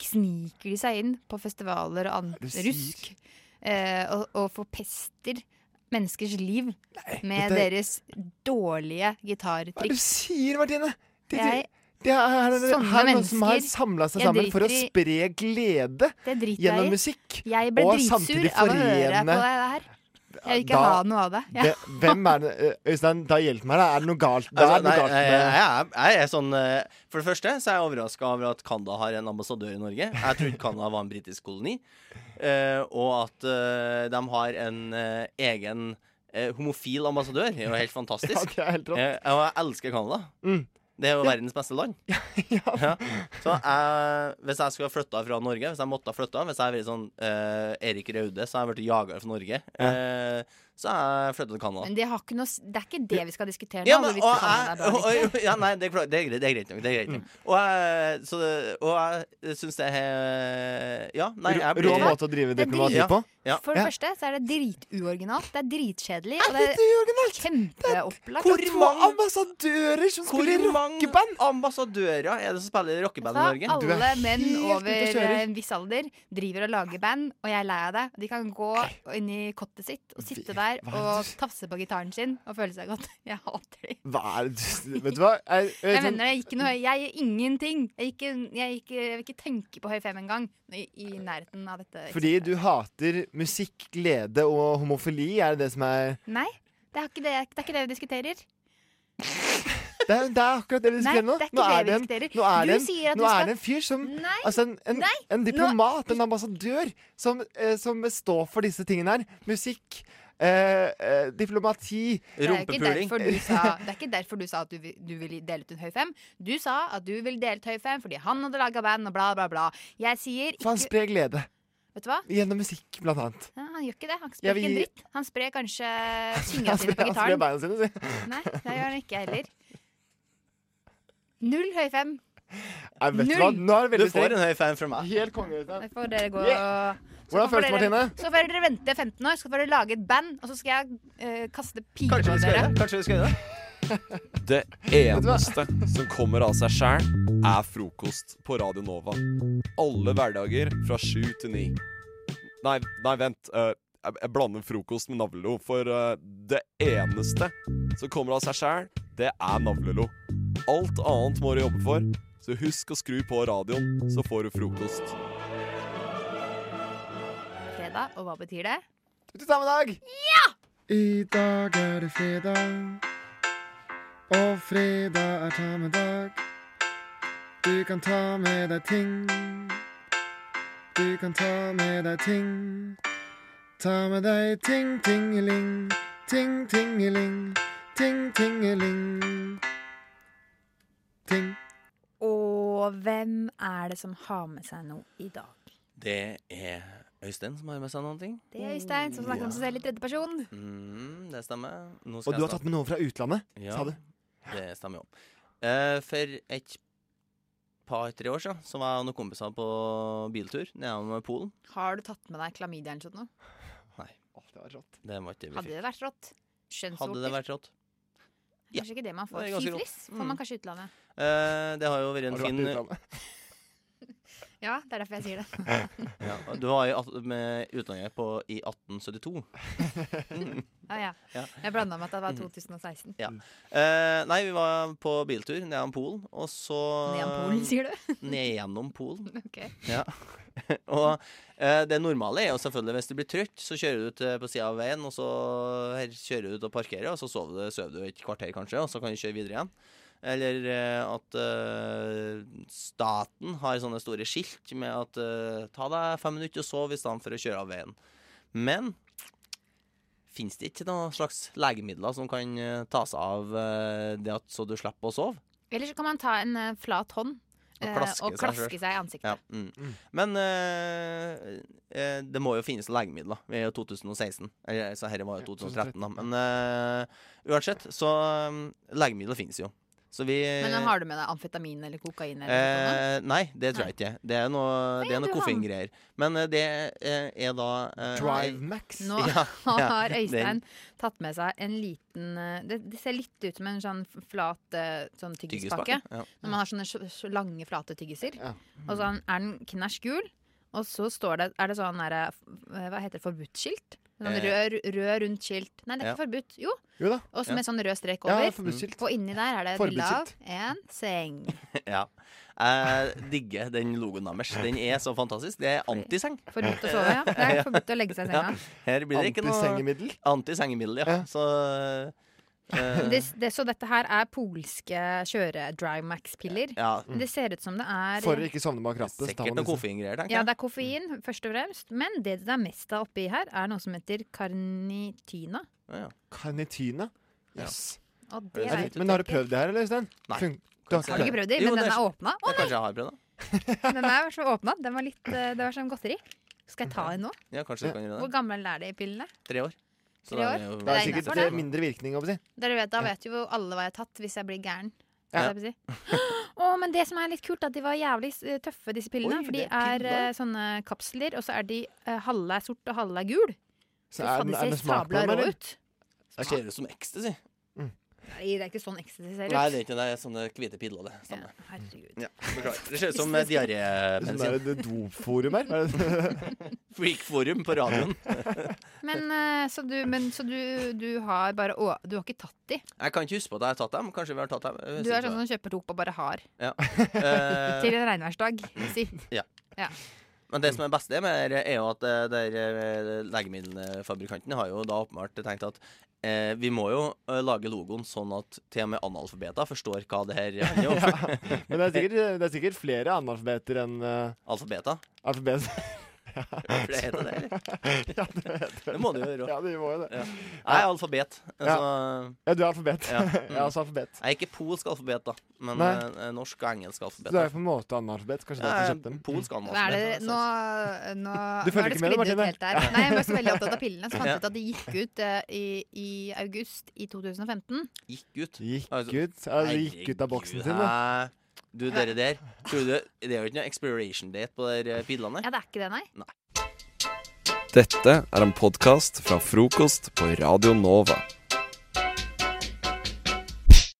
sniker de seg inn på festivaler og annet rusk. Eh, og, og forpester menneskers liv med dette- deres dårlige Hva er det du sier, Martine? Det, Jeg- det er, her, er, her er noen som har samla seg sammen for å spre glede Det jeg gjennom musikk. Jeg ble og dritsur samtidig av å høre på forene- det her. Jeg vil ikke Da- ha noe av det. Ja. det. Hvem er det Øystein, da hjelp meg. da. Er det noe galt? Det Altså, er noe nei, galt med jeg, jeg er sånn For det første så er jeg overraska over at Canada har en ambassadør i Norge. Jeg trodde Canada var en britisk koloni. eh, og at de har en egen homofil ambassadør. Det er jo helt fantastisk. Ja, det er helt rått. Eh, og jeg elsker Canada. Mm. Det er jo Ja. verdens beste land. Ja. Så jeg, hvis jeg skulle ha flytta fra Norge, hvis jeg måtte ha flytta Hvis jeg hadde vært sånn uh, Erik Raude, så hadde jeg blitt jaga fra Norge. Eh, så er jeg flytta til Canada. Men det, har ikke noe, det er ikke det vi skal diskutere nå. Ja, men, og er jeg, bra og, og, ja, nei, det er, det er greit, det er greit nok. Det er greit nok. Og jeg, så, jeg syns det er Ja, nei, jeg Rå- rå måte å drive diplomati på? Ja. For det Ja. første så er det drituoriginalt. Det er dritkjedelig. Og Er det det er kjempeopplagt. Hvor mange ambassadører som Hvor spiller rockeband? ambassadører er det som spiller rockeband i Norge? Alle menn over kjører. en viss alder driver og lager band, og jeg er lei av det. De kan gå inn i kottet sitt og sitte der hva er og tafse på gitaren sin og føle seg godt. Jeg hater dem. Vet du hva? Jeg, jeg, Jeg mener det er noe Jeg gjør ingenting. Jeg, ikke, jeg, ikke, jeg vil ikke tenke på høy fem engang i, i nærheten av dette. Fordi du hater musikk, glede og homofili, er det det som er Nei, det er ikke det, det, er ikke det vi diskuterer. Det er, det er akkurat det vi diskuterer nå. Nå er det en, nå er en, nå er skal- en fyr som Nei, Altså en, en, en diplomat, en ambassadør, som, eh, som står for disse tingene her. Musikk. Eh, eh, diplomati. Sa, det er ikke derfor du sa at du, du ville dele ut en høy fem. Du sa at du ville dele ut høy fem fordi han hadde laga band og bla, bla, bla. Jeg sier ikke For han sprer glede. Vet du hva? Gjennom musikk, blant annet. Ja, han gjør ikke det. Han sprer vil ikke en dritt. Han sprer kanskje fingrene sine på gitaren. han sprer beina sine, si. Nei, det gjør han ikke heller. Null høy fem. Jeg vet Null. hva? Nå er det veldig Du får en høy fan fra meg. Helt konge. Det får dere gå Yeah. så Hvordan føles det, Martine? Så får dere vente 15 år, så får dere lage et band, og så skal jeg eh, kaste piler Kanskje på vi skal dere. gjøre det? Kanskje vi skal gjøre det? Det eneste som kommer av seg sjæl, er frokost på Radio Nova. Alle hverdager fra sju til ni. Nei, nei vent. eh, jeg, jeg blander frokost med navlelo. For eh, det eneste som kommer av seg sjæl, det er navlelo. Alt annet må du jobbe for. Så husk å skru på radioen, så får du frokost. Fredag, og hva betyr det? Ut i samme dag! Ja! I dag er det fredag, og fredag er ta med dag. Du kan ta med deg ting. Du kan ta med deg ting. Ta med deg ting, tingeling. Ting, tingeling. Ting, tingeling. Ting. Og hvem er det som har med seg noe i dag? Det er Øystein som har med seg noen ting. Det er Øystein, som snakker om seg selv i tredje person. Mm, det stemmer. Nå Og du har tatt med noen fra utlandet, ja, sa du? Det stemmer jo. Uh, for et par-tre år siden så var jeg og noen kompiser på biltur nedom Polen. Har du tatt med deg klamydia eller sånt noe? Nei. det var rått. Det var ikke Hadde det vært rått? Skjønnsvorter? Hadde det vært rått? Kanskje ikke det man får. Rått. Syfilis får man Mm. kanskje i utlandet. Uh, det har jo vært en Har du vært fin utlandet? Ja, det er derfor jeg sier det. Ja, du var i, med utlandet på, i 1872. Mm. Ah, ja. Ja. Jeg blanda med at det var 2016. Ja. Eh, nei, vi var på biltur nedom Polen, og så Nedom Polen, sier du? Ned gjennom Polen. Okay. Ja. og eh, det normale er jo selvfølgelig hvis du blir trøtt, så kjører du ut eh, på sida av veien, og så her kjører du ut og parkerer, og så sover du, sover du et kvarter kanskje, og så kan du kjøre videre igjen. Eller eh, at eh, staten har sånne store skilt med at eh, ta deg fem minutter og sov i stedet for å kjøre av veien. Men fins det ikke noen slags legemidler som kan ta seg av det at så du slipper å sove? Eller så kan man ta en flat hånd Og klaske og klaske seg, seg i ansiktet. Ja, mm. Men eh, eh, det må jo finnes legemidler. Vi er jo 2016. Eller, så dette var jo 2013, da. Men eh, uansett, så um, legemidler finnes jo. Så vi Men har du med deg amfetamin eller kokain? Eller noe? Eh, nei, det tror jeg ikke. Det er noe, det er noe koffeingreier. Men eh, det eh, er da eh, Drive Max. Nå Ja, ja, har Øystein den- tatt med seg en liten eh, det, det ser litt ut som en sånn flat eh, sånn tyggispakke. Ja. Når man har sånne så, så lange, flate tyggiser. Ja. Og så er den knæsj gul. Og så står det Er det sånn derre eh, Hva heter det? Forbudt-skilt? Sånn Eh. rød, rød, rundt skilt. Nei, det er Ja. ikke forbudt. Jo. Jo da. Og så Ja. med sånn rød strek over. forbudt-skilt. Og inni der er det et bilde av en seng. ja. Jeg digger den logoen deres. Den er så fantastisk. Det er antiseng. Forbudt å sove, ja. Det er forbudt å legge seg i senga. Her blir det ikke noe Antisengemiddel? Antisengemiddel, ja. Så Det, det, så dette her er polske kjøre-Drymax-piller. Ja. Mm. Det ser ut som det er For å ikke sovne bak rattet. Sikkert noe disse. koffeingreier, Ja, det er koffein, først og fremst. Men det det er mest av oppi her, er noe som heter karnityna. Karnityne? Yes. Og det er Men har du prøvd det her, eller, Øystein? Nei. Fun- Har du ikke prøvd det? Men jo, den er- er åpna. Å nei! jeg har prøvd det. den er så åpna. Den var litt, eh, det var som godteri. Skal jeg ta en nå? Ja, kanskje du kan gjøre Hvor gammel er de pillene? Tre år. Så Tre år? er Det er Det er sikkert det. mindre virkning, jeg. Dere vet, Da vet jo alle hva jeg har tatt hvis jeg blir gæren. Ja. jeg si. Oh, men det som er litt kult, er at de var jævlig eh, tøffe, disse pillene. Oi, for de er er eh, sånne kapsler, og så er de uh, halve er sort og halve er gul. Så så er faen, den- de er ser sabla rå ut. Det ser ut som ecstasy. Nei, det er ikke sånn ecstasy ser ut. Nei, det er ikke det. Det er sånne hvite piller, det. ja, Herregud. Ja, beklager. Det ser ut som Sånn Det er det dopforum her. Er? Freakforum på radioen. Men, eh, så, du, men så du, du har bare å, Du har ikke tatt de? Jeg kan ikke huske på at jeg har tatt dem. Kanskje vi har tatt dem. Du er sånn som kjøper to og bare har. Ja. Eh, Til en regnværsdag, si. Ja. Ja. Men det som er beste med det, er jo at eh, der, legemiddelfabrikantene har jo da åpenbart tenkt at eh, vi må jo eh, lage logoen sånn at til og med analfabeter forstår hva det her handler om. Ja. Men det er, sikkert, det er sikkert flere analfabeter enn uh, Alfabeter? Alfabet. For det heter det, eller? ja, det heter det. Det må det gjøre. Ja, det må jo det. Ja. Jeg er alfabet. Altså, Ja, du er alfabet. Ja. Jeg er også alfabet. Jeg er ikke polsk alfabet, da, men Nei. eh, norsk og engelsk Så alfabet. du er på en måte analfabet. Kanskje Ja, derfor du kjøpte den. polsk Hva er analfabet. det nå, nå, Du følger er ikke med, det, Martine? helt der. Nei, jeg var så veldig opptatt av pillene. Så fant Ja. jeg ut at de gikk ut uh, i, i august i 2015. Gikk ut. Gikk Altså, ut? Ja, de gikk ut av boksen sin, da. Du, dere der. Tror du Det er jo ikke noe exploration date på de der pillene? Ja, det er ikke det, nei. Dette er en podkast fra frokost på Radio Nova.